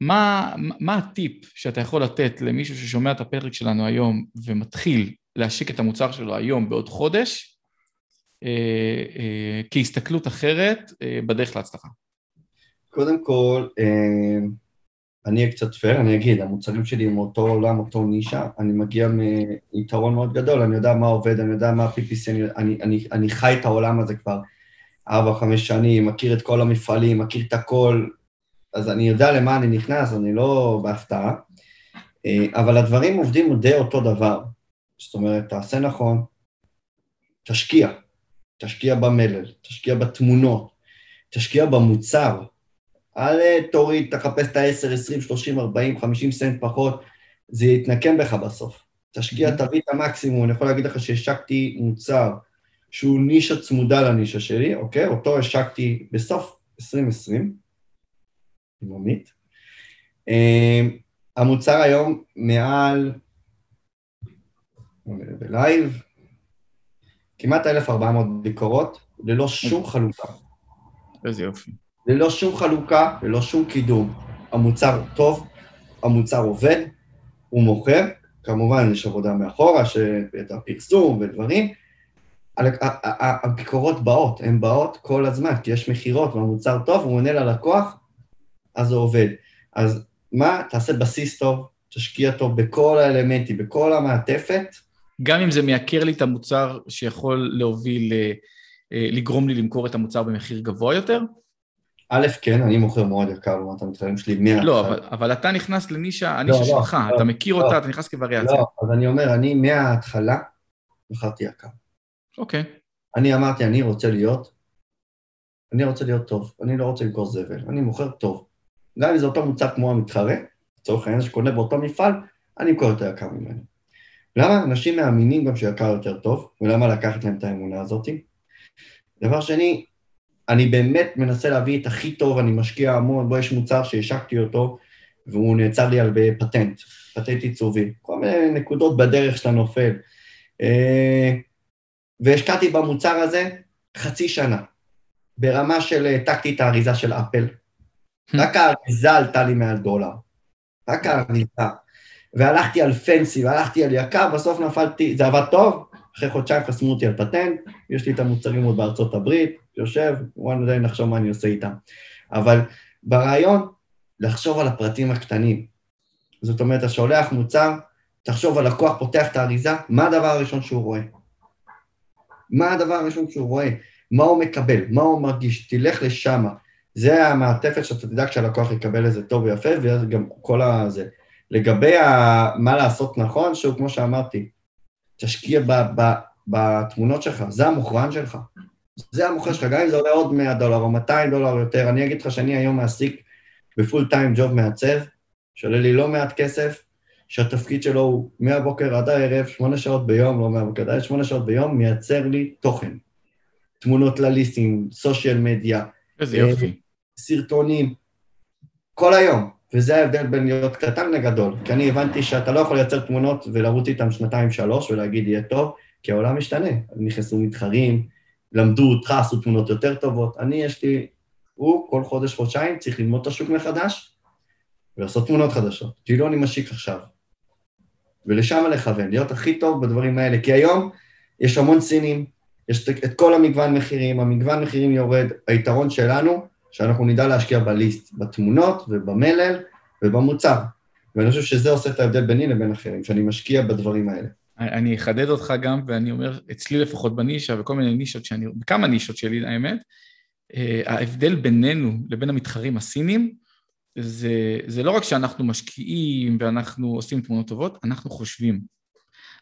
מה, מה הטיפ שאתה יכול לתת למישהו ששומע את הפרק שלנו היום ומתחיל להשיק את המוצר שלו היום בעוד חודש, אה, אה, כהסתכלות אחרת אה, בדרך להצלחה? קודם כל, אה, אני אהיה קצת פייר, אני אגיד, המוצרים שלי הם אותו עולם, אותו נישה, אני מגיע מיתרון מאוד גדול, אני יודע מה עובד, אני יודע מה ה-PPC, אני, אני, אני, אני חי את העולם הזה כבר 4-5 שנים, מכיר את כל המפעלים, מכיר את הכל, אז אני יודע למה אני נכנס, אני לא בהפתעה, אה, אבל הדברים עובדים די אותו דבר. זאת אומרת, תעשה נכון, תשקיע, תשקיע במלל, תשקיע בתמונות, תשקיע במוצר, אל אה, תוריד, תחפש את ה-10, 20, 30, 40, 50 סנט פחות, זה יתנקם בך בסוף. תשקיע, תביא את המקסימום, אני יכול להגיד לך שהשקתי מוצר שהוא נישה צמודה לנישה שלי, אוקיי? אותו השקתי בסוף 2020, עם עמית. המוצר היום מעל, בלייב, כמעט 1,400 ביקורות, ללא שום חלוקה. איזה יופי. ללא שום חלוקה, ללא שום קידום. המוצר טוב, המוצר עובד, הוא מוכר, כמובן יש עבודה מאחורה, את הפרסום ודברים. הביקורות באות, הן באות כל הזמן, כי יש מכירות והמוצר טוב, הוא עונה ללקוח, אז זה עובד. אז מה? תעשה בסיס טוב, תשקיע טוב בכל האלמנטים, בכל המעטפת, גם אם זה מייקר לי את המוצר שיכול להוביל, אה, אה, לגרום לי למכור את המוצר במחיר גבוה יותר? א', כן, אני מוכר מאוד יקר לעומת המתחרים שלי מההתחלה. לא, אבל, אבל אתה נכנס לנישה, הנישה לא, שלך, לא, אתה מכיר לא. אותה, אתה נכנס כווריאציה. לא, אז אני אומר, אני מההתחלה מכרתי יקר. אוקיי. אני אמרתי, אני רוצה להיות, אני רוצה להיות טוב, אני לא רוצה למכור זבל, אני מוכר טוב. גם אם זה אותו מוצר כמו המתחרה, לצורך העניין שקונה באותו מפעל, אני אמכור יותר יקר ממנו. למה? אנשים מאמינים גם שיקר יותר טוב, ולמה לקחת להם את האמונה הזאת? דבר שני, אני באמת מנסה להביא את הכי טוב, אני משקיע המון, בו יש מוצר שהשקתי אותו, והוא נעצר לי על פטנט, פטנט עיצובי, כל מיני נקודות בדרך שאתה נופל. אה, והשקעתי במוצר הזה חצי שנה, ברמה של העתקתי את האריזה של אפל. רק האריזה עלתה לי מעל דולר. רק האריזה. והלכתי על פנסי, והלכתי על יקר, בסוף נפלתי, זה עבד טוב, אחרי חודשיים חסמו אותי על פטנט, יש לי את המוצרים עוד בארצות הברית, יושב, וואלה, די נחשוב מה אני עושה איתם. אבל ברעיון, לחשוב על הפרטים הקטנים. זאת אומרת, אתה שולח מוצר, תחשוב, הלקוח פותח את האריזה, מה הדבר הראשון שהוא רואה? מה הדבר הראשון שהוא רואה? מה הוא מקבל? מה הוא מרגיש? תלך לשם. זה המעטפת שאתה תדאג שהלקוח יקבל איזה טוב ויפה, ואז גם כל הזה. לגבי ה... מה לעשות נכון, שהוא כמו שאמרתי, תשקיע ב, ב, בתמונות שלך, זה המוכרן שלך. זה המוכר שלך, גם אם זה עולה עוד 100 דולר או 200 דולר יותר, אני אגיד לך שאני היום מעסיק בפול טיים ג'וב מעצב, שעולה לי לא מעט כסף, שהתפקיד שלו הוא מהבוקר עד הערב, שמונה שעות ביום, לא מהבוקר עד שמונה שעות ביום, מייצר לי תוכן. תמונות לליסטים, סושיאל מדיה. איזה יופי. אה, סרטונים, כל היום. וזה ההבדל בין להיות קטן לגדול. כי אני הבנתי שאתה לא יכול לייצר תמונות ולרוץ איתן שנתיים-שלוש ולהגיד יהיה טוב, כי העולם משתנה. נכנסו מתחרים, למדו אותך, עשו תמונות יותר טובות. אני, יש לי, הוא כל חודש-חודשיים צריך ללמוד את השוק מחדש ולעשות תמונות חדשות. כאילו אני משיק עכשיו. ולשם לכוון, להיות הכי טוב בדברים האלה. כי היום יש המון סינים, יש את כל המגוון מחירים, המגוון מחירים יורד. היתרון שלנו, שאנחנו נדע להשקיע בליסט, בתמונות ובמלל ובמוצר. ואני חושב שזה עושה את ההבדל ביני לבין אחרים, שאני משקיע בדברים האלה. אני אחדד אותך גם, ואני אומר, אצלי לפחות בנישה, וכל מיני נישות שאני, בכמה נישות שלי, האמת, אה, ההבדל בינינו לבין המתחרים הסינים, זה, זה לא רק שאנחנו משקיעים ואנחנו עושים תמונות טובות, אנחנו חושבים.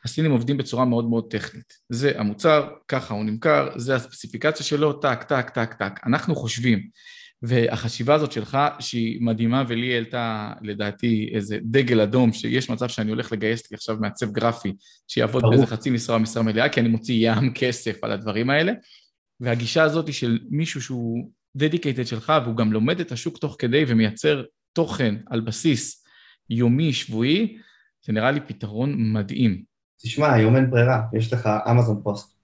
הסינים עובדים בצורה מאוד מאוד טכנית. זה המוצר, ככה הוא נמכר, זה הספציפיקציה שלו, טק, טק, טק, טק. אנחנו חושבים. והחשיבה הזאת שלך, שהיא מדהימה, ולי העלתה לדעתי איזה דגל אדום, שיש מצב שאני הולך לגייס לי עכשיו מעצב גרפי, שיעבוד באיזה חצי משרה או משרה מלאה, כי אני מוציא ים כסף על הדברים האלה. והגישה הזאת של מישהו שהוא dedicated שלך, והוא גם לומד את השוק תוך כדי ומייצר תוכן על בסיס יומי, שבועי, זה נראה לי פתרון מדהים. תשמע, היום אין ברירה, יש לך אמזון פוסט,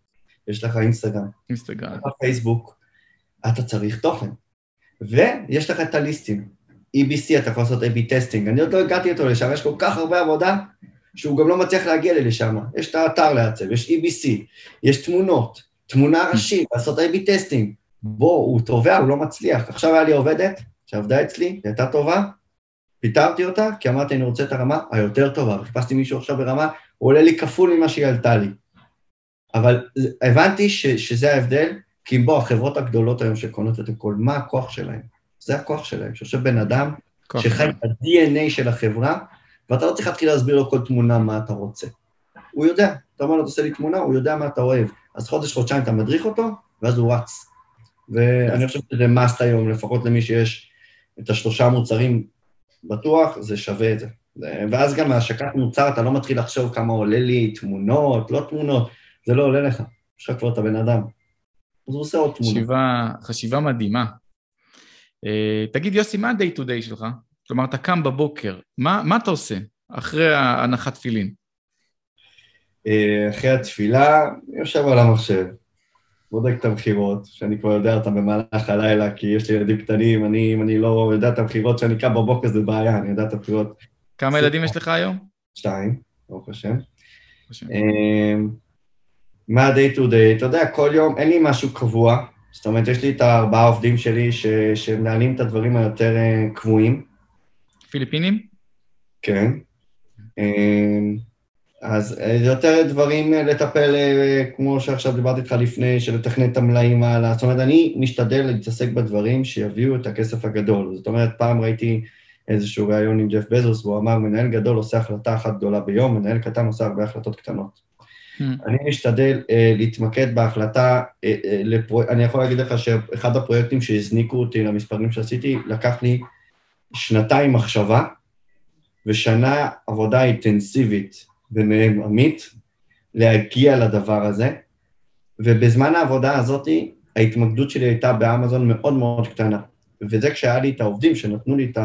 יש לך אינסטגרם, אינסטגרם, יש לך פייסבוק, אתה צריך תוכן. ויש לך את הליסטים. EBC, אתה יכול לעשות A-B testing, אני עוד לא הגעתי אותו לשם, יש כל כך הרבה עבודה, שהוא גם לא מצליח להגיע לי לשם. יש את האתר לעצב, יש EBC, יש תמונות, תמונה ראשית, לעשות A-B testing. בוא, הוא טובע, הוא לא מצליח. עכשיו היה לי עובדת שעבדה אצלי, היא הייתה טובה, פיטרתי אותה, כי אמרתי, אני רוצה את הרמה היותר טובה, וחיפשתי מישהו עכשיו ברמה, הוא עולה לי כפול ממה שהיא עלתה לי. אבל הבנתי ש, שזה ההבדל, כי בוא, החברות הגדולות היום שקונות את הכל, מה הכוח שלהם? זה הכוח שלהם, שיושב בן אדם שחי את ה-DNA של החברה, ואתה לא צריך להתחיל להסביר לו כל תמונה מה אתה רוצה. הוא יודע, אתה אומר לו, תעשה לי תמונה, הוא יודע מה אתה אוהב. אז חודש, חודשיים אתה מדריך אותו, ואז הוא רץ. ואני חושב שזה מאסט היום, לפחות למי שיש את השלושה מוצרים בטוח, זה שווה את זה. ואז גם מהשקת מוצר אתה לא מתחיל לחשוב כמה עולה לי תמונות, לא תמונות, זה לא עולה לך, יש לך כבר את הבן אדם. אז הוא עושה עוד תמונה. חשיבה, חשיבה מדהימה. Uh, תגיד, יוסי, מה ה-day to day שלך? כלומר, אתה קם בבוקר, מה, מה אתה עושה אחרי הנחת תפילין? Uh, אחרי התפילה, אני יושב על המחשב, בודק את המכירות, שאני כבר יודע אותן במהלך הלילה, כי יש לי ילדים קטנים, אני, אם אני לא יודע את המכירות שאני קם בבוקר זה בעיה, אני יודע את המכירות. כמה ילדים יש לך היום? שתיים, ברוך השם. אמ, מה ה-day to day? אתה יודע, כל יום, אין לי משהו קבוע, זאת אומרת, יש לי את הארבעה עובדים שלי ש... שמנהלים את הדברים היותר אה, קבועים. פיליפינים? כן. אמ, אז אה, יותר דברים אה, לטפל, כמו שעכשיו דיברתי איתך לפני, של לתכנן את המלאים הלאה. זאת אומרת, אני משתדל להתעסק בדברים שיביאו את הכסף הגדול. זאת אומרת, פעם ראיתי איזשהו ראיון עם ג'ף בזוס, והוא אמר, מנהל גדול עושה החלטה אחת גדולה ביום, מנהל קטן עושה הרבה החלטות קטנות. Hmm. אני משתדל uh, להתמקד בהחלטה, uh, uh, לפרו... אני יכול להגיד לך שאחד הפרויקטים שהזניקו אותי למספרים שעשיתי, לקח לי שנתיים מחשבה ושנה עבודה אינטנסיבית ומהם עמית להגיע לדבר הזה, ובזמן העבודה הזאת ההתמקדות שלי הייתה באמזון מאוד מאוד קטנה. וזה כשהיה לי את העובדים שנתנו לי את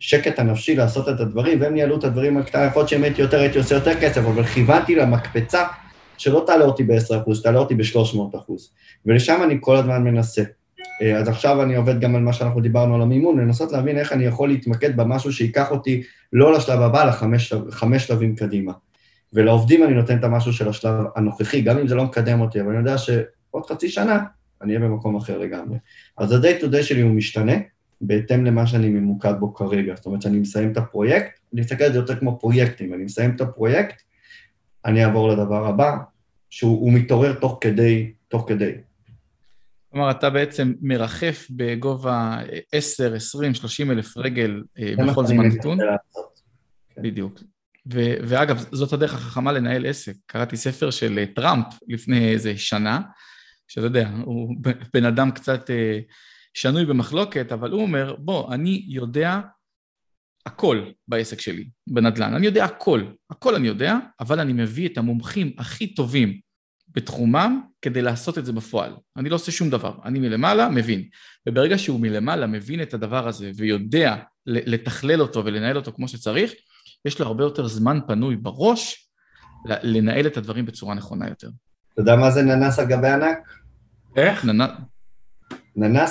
השקט הנפשי לעשות את הדברים, והם ניהלו את הדברים הקטנים, יכול להיות שאם הייתי יותר, הייתי עושה יותר כסף, אבל כיוונתי למקפצה שלא תעלה אותי ב-10%, תעלה אותי ב-300%. ולשם אני כל הזמן מנסה. אה, אז עכשיו אני עובד גם על מה שאנחנו דיברנו על המימון, לנסות להבין איך אני יכול להתמקד במשהו שייקח אותי לא לשלב הבא, לחמש שלבים קדימה. ולעובדים אני נותן את המשהו של השלב הנוכחי, גם אם זה לא מקדם אותי, אבל אני יודע שעוד חצי שנה אני אהיה במקום אחר לגמרי. אז ה-day to day שלי הוא משתנה, בהתאם למה שאני ממוקד בו כרגע. זאת אומרת, שאני מסיים את הפרויקט, אני מסתכל על זה יותר כמו פרויקטים, אני מסיים את הפרויקט, אני אעבור לדבר הבא, שהוא מתעורר תוך כדי, תוך כדי. כלומר, אתה בעצם מרחף בגובה 10, 20, 30 אלף רגל אה, בכל זמן נתון. בדיוק. ו- ואגב, זאת הדרך החכמה לנהל עסק. קראתי ספר של טראמפ לפני איזה שנה, שאתה יודע, הוא בן אדם קצת אה, שנוי במחלוקת, אבל הוא אומר, בוא, אני יודע הכל בעסק שלי, בנדל"ן. אני יודע הכל, הכל אני יודע, אבל אני מביא את המומחים הכי טובים בתחומם כדי לעשות את זה בפועל. אני לא עושה שום דבר, אני מלמעלה מבין. וברגע שהוא מלמעלה מבין את הדבר הזה ויודע לתכלל אותו ולנהל אותו כמו שצריך, יש לו הרבה יותר זמן פנוי בראש לנהל את הדברים בצורה נכונה יותר. אתה יודע מה זה ננס על גבי ענק? איך? ננס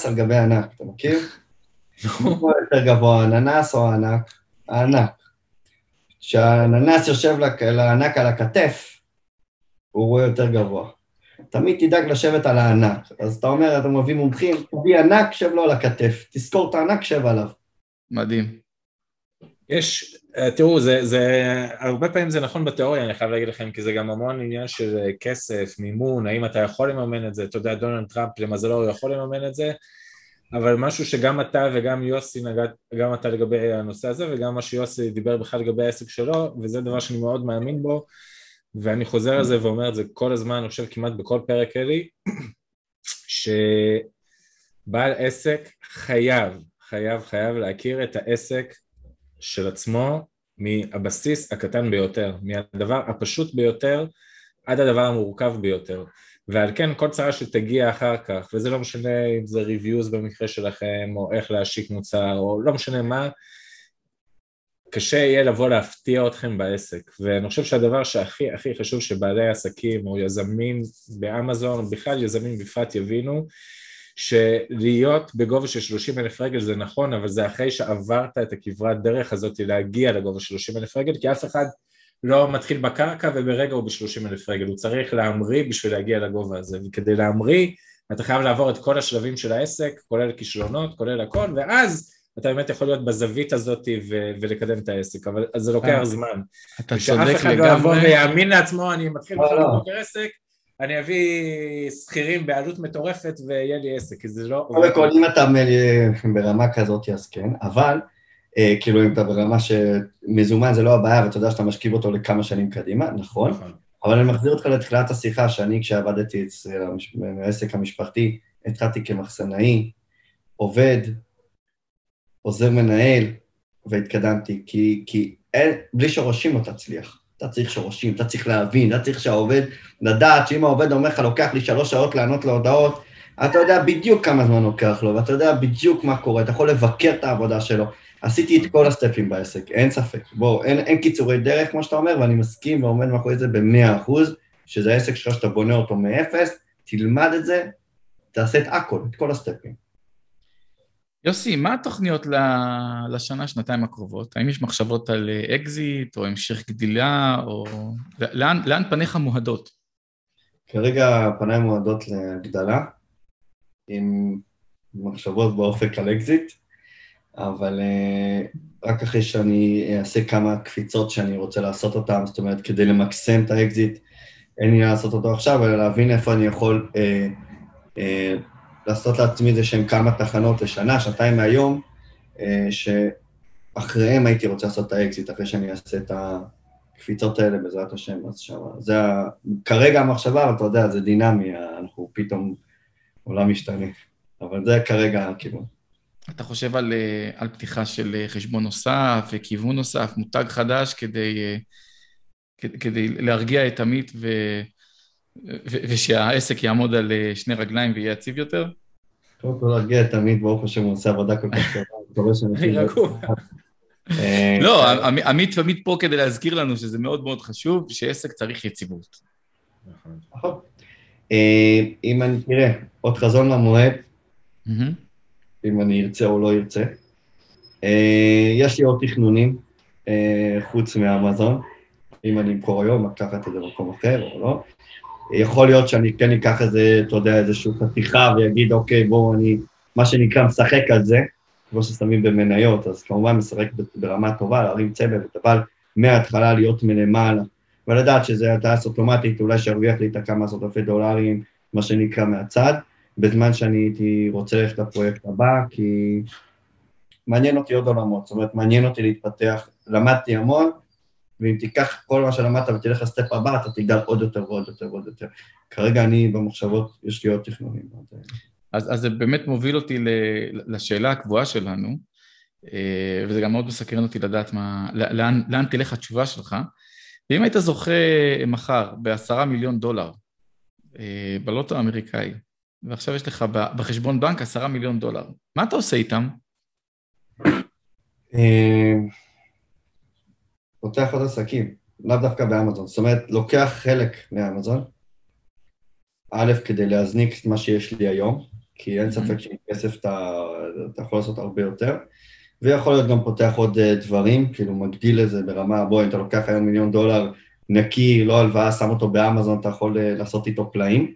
על גבי ענק, אתה מכיר? הוא יותר גבוה, הננס או הענק? הענק. כשהננס יושב לענק על הכתף, הוא רואה יותר גבוה. תמיד תדאג לשבת על הענק. אז אתה אומר, אתה מביא מומחים, תביא ענק, שב לו על הכתף. תזכור את הענק, שב עליו. מדהים. יש, תראו, זה, זה, הרבה פעמים זה נכון בתיאוריה, אני חייב להגיד לכם, כי זה גם המון עניין של אה, כסף, מימון, האם אתה יכול לממן את זה, אתה יודע, דונלד טראמפ, למזלו הוא יכול לממן את זה, אבל משהו שגם אתה וגם יוסי נגעת, גם אתה לגבי הנושא הזה, וגם מה שיוסי דיבר בכלל לגבי העסק שלו, וזה דבר שאני מאוד מאמין בו, ואני חוזר על זה ואומר את זה כל הזמן, אני חושב כמעט בכל פרק אלי, [clears throat] שבעל עסק חייב, חייב, חייב להכיר את העסק של עצמו מהבסיס הקטן ביותר, מהדבר הפשוט ביותר עד הדבר המורכב ביותר. ועל כן כל צרה שתגיע אחר כך, וזה לא משנה אם זה ריוויוז במקרה שלכם, או איך להשיק מוצר, או לא משנה מה, קשה יהיה לבוא להפתיע אתכם בעסק. ואני חושב שהדבר שהכי הכי חשוב שבעלי עסקים או יזמים באמזון, בכלל יזמים בפרט יבינו, שלהיות בגובה של 30 אלף רגל זה נכון, אבל זה אחרי שעברת את הכברת דרך הזאת להגיע לגובה של 30 אלף רגל, כי אף אחד לא מתחיל בקרקע וברגע הוא ב-30 אלף רגל, הוא צריך להמריא בשביל להגיע לגובה הזה, וכדי להמריא אתה חייב לעבור את כל השלבים של העסק, כולל כישלונות, כולל הכל, ואז אתה באמת יכול להיות בזווית הזאת ו- ולקדם את העסק, אבל זה לוקח אה, זמן. אתה צודק לגמרי. ושאף אחד לא יבוא ויאמין לעצמו, אני מתחיל בכלל בבוקר עסק, אני אביא שכירים בעלות מטורפת ויהיה לי עסק, כי זה לא... קודם כל, אם אתה ברמה כזאת, אז כן, אבל אה, כאילו אם אתה ברמה שמזומן זה לא הבעיה, ואתה יודע שאתה משכיב אותו לכמה שנים קדימה, נכון? נכון. אבל אני מחזיר אותך לתחילת השיחה, שאני כשעבדתי אצל העסק המשפחתי, התחלתי כמחסנאי, עובד, עוזר מנהל, והתקדמתי, כי, כי אין, בלי שורשים לא תצליח. אתה צריך שורשים, אתה צריך להבין, אתה צריך שהעובד, לדעת שאם העובד אומר לך, לוקח לי שלוש שעות לענות להודעות, אתה יודע בדיוק כמה זמן לוקח לו, ואתה יודע בדיוק מה קורה, אתה יכול לבקר את העבודה שלו. עשיתי את כל הסטפים בעסק, אין ספק. בואו, אין, אין קיצורי דרך, כמו שאתה אומר, ואני מסכים ועומד מאחורי זה במאה אחוז, שזה העסק שלך שאתה בונה אותו מאפס, תלמד את זה, תעשה את הכל, את כל הסטפים. יוסי, מה התוכניות לשנה, שנתיים הקרובות? האם יש מחשבות על אקזיט, או המשך גדילה, או... לאן, לאן פניך מועדות? כרגע פניי מועדות להגדלה, עם מחשבות באופק על אקזיט, אבל אה, רק אחרי שאני אעשה כמה קפיצות שאני רוצה לעשות אותן, זאת אומרת, כדי למקסם את האקזיט, אין לי לעשות אותו עכשיו, אלא להבין איפה אני יכול אה, אה, לעשות לעצמי איזה שהם כמה תחנות לשנה, שנתיים מהיום, אה, שאחריהם הייתי רוצה לעשות את האקזיט, אחרי שאני אעשה את הקפיצות האלה, בעזרת השם, אז שם, זה ה... כרגע המחשבה, אבל אתה יודע, זה דינמי, אנחנו פתאום, עולם משתנה. אבל זה כרגע הכיוון. אתה חושב על, אה, על פתיחה של אה, חשבון נוסף, כיוון נוסף, מותג חדש, כדי, כדי להרגיע את עמית ו... ושהעסק יעמוד על אה, שני רגליים ויהיה יציב יותר? קודם כל להרגיע את עמית, ברוך השם, הוא עושה עבודה כל כך טובה. אני רגוע. [laughs] אה, לא, עמית תמיד פה כדי להזכיר לנו שזה מאוד מאוד חשוב, שעסק צריך יציבות. נכון. אה, אם אני, תראה, עוד חזון למועד, אם אני ארצה או לא ארצה. יש לי עוד תכנונים, חוץ מאמזון, אם אני אמכור היום, לקחת את זה במקום אחר או לא. יכול להיות שאני כן אקח איזה, אתה יודע, איזושהי חתיכה ויגיד, אוקיי, בואו, אני, מה שנקרא, משחק על זה, כמו ששמים במניות, אז כמובן משחק ברמה טובה, להרים צוות, אבל מההתחלה להיות מלמעלה, ולדעת שזה הטייס אוטומטית, אולי שירוויח לי את הכמה עשרות אלפי דולרים, מה שנקרא, מהצד, בזמן שאני הייתי רוצה ללכת לפרויקט הבא, כי מעניין אותי עוד עולמות, זאת אומרת, מעניין אותי להתפתח, למדתי המון, ואם תיקח כל מה שלמדת ותלך לסטפ הבא, אתה תגדל עוד יותר ועוד יותר ועוד יותר. כרגע אני במחשבות, יש לי עוד תכנונים. אז, אז זה באמת מוביל אותי לשאלה הקבועה שלנו, אה, וזה גם מאוד מסקרן אותי לדעת מה, לאן, לאן תלך התשובה שלך. ואם היית זוכה מחר בעשרה מיליון דולר אה, בלוטו האמריקאי, ועכשיו יש לך בחשבון בנק עשרה מיליון דולר, מה אתה עושה איתם? פותח עוד עסקים, לאו דווקא באמזון. זאת אומרת, לוקח חלק מאמזון, א', כדי להזניק את מה שיש לי היום, כי אין ספק שעם כסף אתה, אתה יכול לעשות הרבה יותר, ויכול להיות גם פותח עוד אה, דברים, כאילו מגדיל את זה ברמה, בואי, אם אתה לוקח היום מיליון דולר נקי, לא הלוואה, שם אותו באמזון, אתה יכול אה, לעשות איתו פלאים.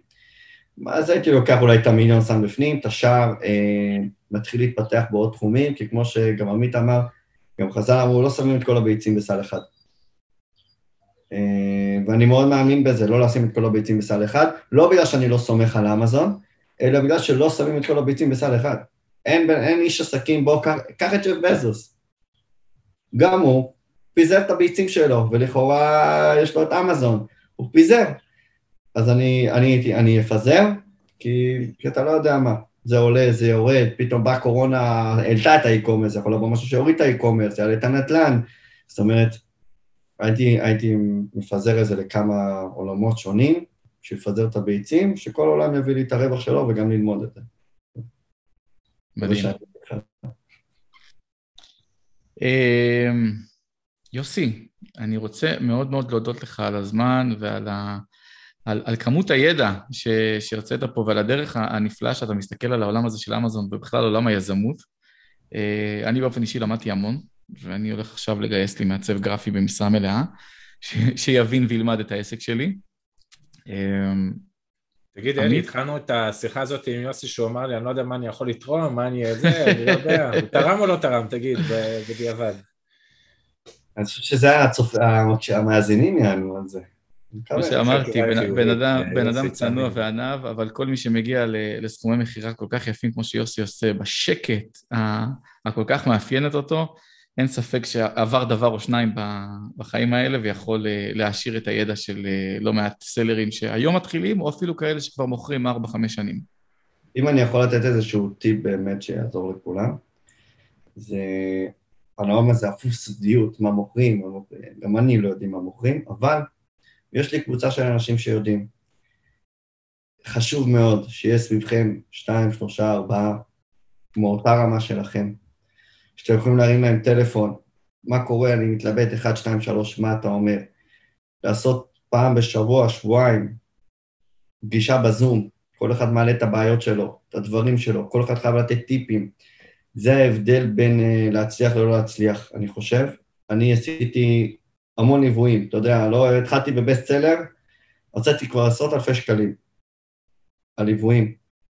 אז הייתי לוקח אולי את המיליון, שם בפנים, את השאר, אה, מתחיל להתפתח בעוד תחומים, כי כמו שגם עמית אמר, גם חז"ל אמרו, לא שמים את כל הביצים בסל אחד. אה, ואני מאוד מאמין בזה, לא לשים את כל הביצים בסל אחד, לא בגלל שאני לא סומך על אמזון, אלא בגלל שלא שמים את כל הביצים בסל אחד. אין, אין איש עסקים, בוא, קח את ג'ף בזוס. גם הוא פיזר את הביצים שלו, ולכאורה יש לו את אמזון, הוא פיזר. אז אני, אני, אני אפזר, כי, כי אתה לא יודע מה. זה עולה, זה יורד, פתאום באה קורונה, העלתה את האי-קומרס, יכול לבוא משהו שהוריד את האי-קומרס, יעלה את הנדל"ן. זאת אומרת, הייתי, הייתי מפזר את זה לכמה עולמות שונים, בשביל לפזר את הביצים, שכל עולם יביא לי את הרווח שלו וגם ללמוד את זה. מדהים. אמ, יוסי, אני רוצה מאוד מאוד להודות לך על הזמן ועל ה... על, על כמות הידע ש, שהרצית פה ועל הדרך הנפלאה שאתה מסתכל על העולם הזה של אמזון ובכלל עולם היזמות. אה, אני באופן אישי למדתי המון, ואני הולך עכשיו לגייס לי מעצב גרפי במשרה מלאה, ש, שיבין וילמד את העסק שלי. אמ, תגיד, אלי, התחלנו את השיחה הזאת עם יוסי שהוא אמר לי, אני לא יודע מה אני יכול לתרום, מה אני זה, אני לא יודע, [laughs] הוא תרם או לא תרם, תגיד, בדיעבד. אני חושב שזה המאזינים יענו על זה. כמו שאמרתי, בן אדם צנוע וענב, אבל כל מי שמגיע לסכומי מכירה כל כך יפים כמו שיוסי עושה, בשקט הכל כך מאפיינת אותו, אין ספק שעבר דבר או שניים בחיים האלה ויכול אה, להעשיר את הידע של אה, לא מעט סלרים שהיום מתחילים, או אפילו כאלה שכבר מוכרים 4-5 שנים. אם אני יכול לתת איזשהו טיפ באמת שיעזור לכולם, זה הנועם הזה אפילו סודיות, מה מוכרים, גם אני לא יודעים מה מוכרים, אבל יש לי קבוצה של אנשים שיודעים. חשוב מאוד שיהיה סביבכם שתיים, שלושה, ארבעה, כמו אותה רמה שלכם, שאתם יכולים להרים להם טלפון, מה קורה, אני מתלבט, 1, 2, 3, מה אתה אומר? לעשות פעם בשבוע, שבועיים, פגישה בזום, כל אחד מעלה את הבעיות שלו, את הדברים שלו, כל אחד חייב לתת טיפים. זה ההבדל בין uh, להצליח ללא להצליח, אני חושב. אני עשיתי המון ליוויים, אתה יודע, לא התחלתי בבסט סלר, רציתי כבר עשרות אלפי שקלים על ליוויים.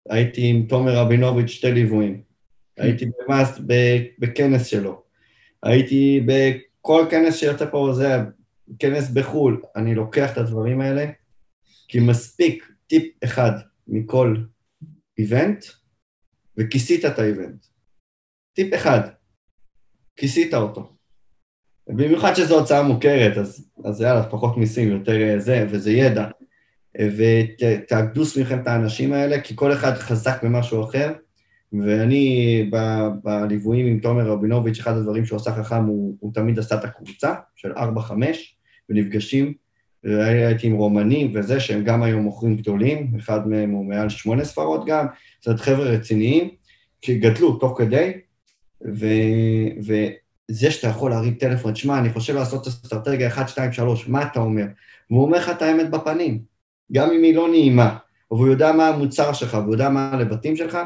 הייתי עם תומר רבינוביץ' שתי ליוויים. הייתי במאסט בכנס שלו. הייתי בכל כנס שיוצא פה, זה כנס בחו"ל. אני לוקח את הדברים האלה, כי מספיק טיפ אחד מכל איבנט, וכיסית את האיבנט. טיפ אחד, כיסית אותו. במיוחד שזו הוצאה מוכרת, אז, אז יאללה, פחות מיסים, יותר זה, וזה ידע. ותאגדו סביבכם את האנשים האלה, כי כל אחד חזק במשהו אחר, ואני בליוויים עם תומר רבינוביץ', אחד הדברים שהוא עשה חכם, הוא, הוא תמיד עשה את הקבוצה של 4-5, ונפגשים, הייתי עם רומנים וזה, שהם גם היום מוכרים גדולים, אחד מהם הוא מעל שמונה ספרות גם, זאת אומרת, חבר'ה רציניים, שגדלו תוך כדי, ו, וזה שאתה יכול להרים טלפון, שמע, אני חושב לעשות אסטרטגיה 1, 2, 3, מה אתה אומר? והוא אומר לך את האמת בפנים, גם אם היא לא נעימה, והוא יודע מה המוצר שלך, והוא יודע מה הלבטים שלך,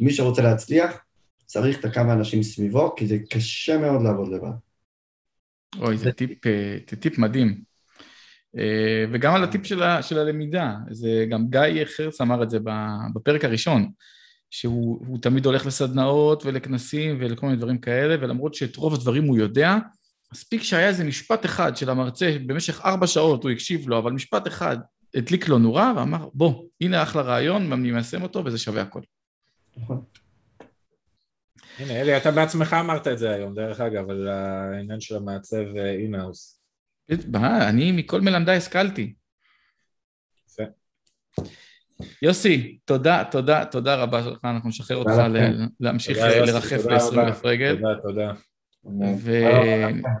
מי שרוצה להצליח, צריך את הכמה אנשים סביבו, כי זה קשה מאוד לעבוד לבד. אוי, זה טיפ, אה, זה טיפ מדהים. אה, וגם על הטיפ של, ה, של הלמידה, זה גם גיא חרץ אמר את זה בפרק הראשון, שהוא תמיד הולך לסדנאות ולכנסים ולכל מיני דברים כאלה, ולמרות שאת רוב הדברים הוא יודע, מספיק שהיה איזה משפט אחד של המרצה, במשך ארבע שעות הוא הקשיב לו, אבל משפט אחד הדליק לו נורה ואמר, בוא, הנה אחלה רעיון, אני מיישם אותו וזה שווה הכל. נכון. הנה, אלי, אתה בעצמך אמרת את זה היום, דרך אגב, על העניין של המעצב אינהאוס. אני מכל מלמדי השכלתי. יפה. יוסי, תודה, תודה, תודה רבה לך, אנחנו נשחרר אותך להמשיך לרחף ל-20 אלף רגל. תודה, תודה.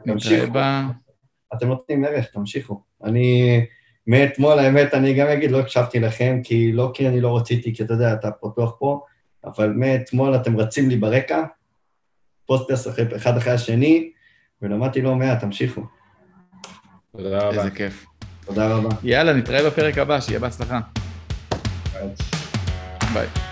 ונתראה ב... אתם נותנים ערך, תמשיכו. אני, מאתמול, האמת, אני גם אגיד, לא הקשבתי לכם, כי לא כי אני לא רציתי, כי אתה יודע, אתה פתוח פה, אבל מאתמול אתם רצים לי ברקע, פוסטס אחד אחרי השני, ולמדתי לא מעט, תמשיכו. תודה רבה. איזה כיף. תודה רבה. יאללה, נתראה בפרק הבא, שיהיה בהצלחה. Bye.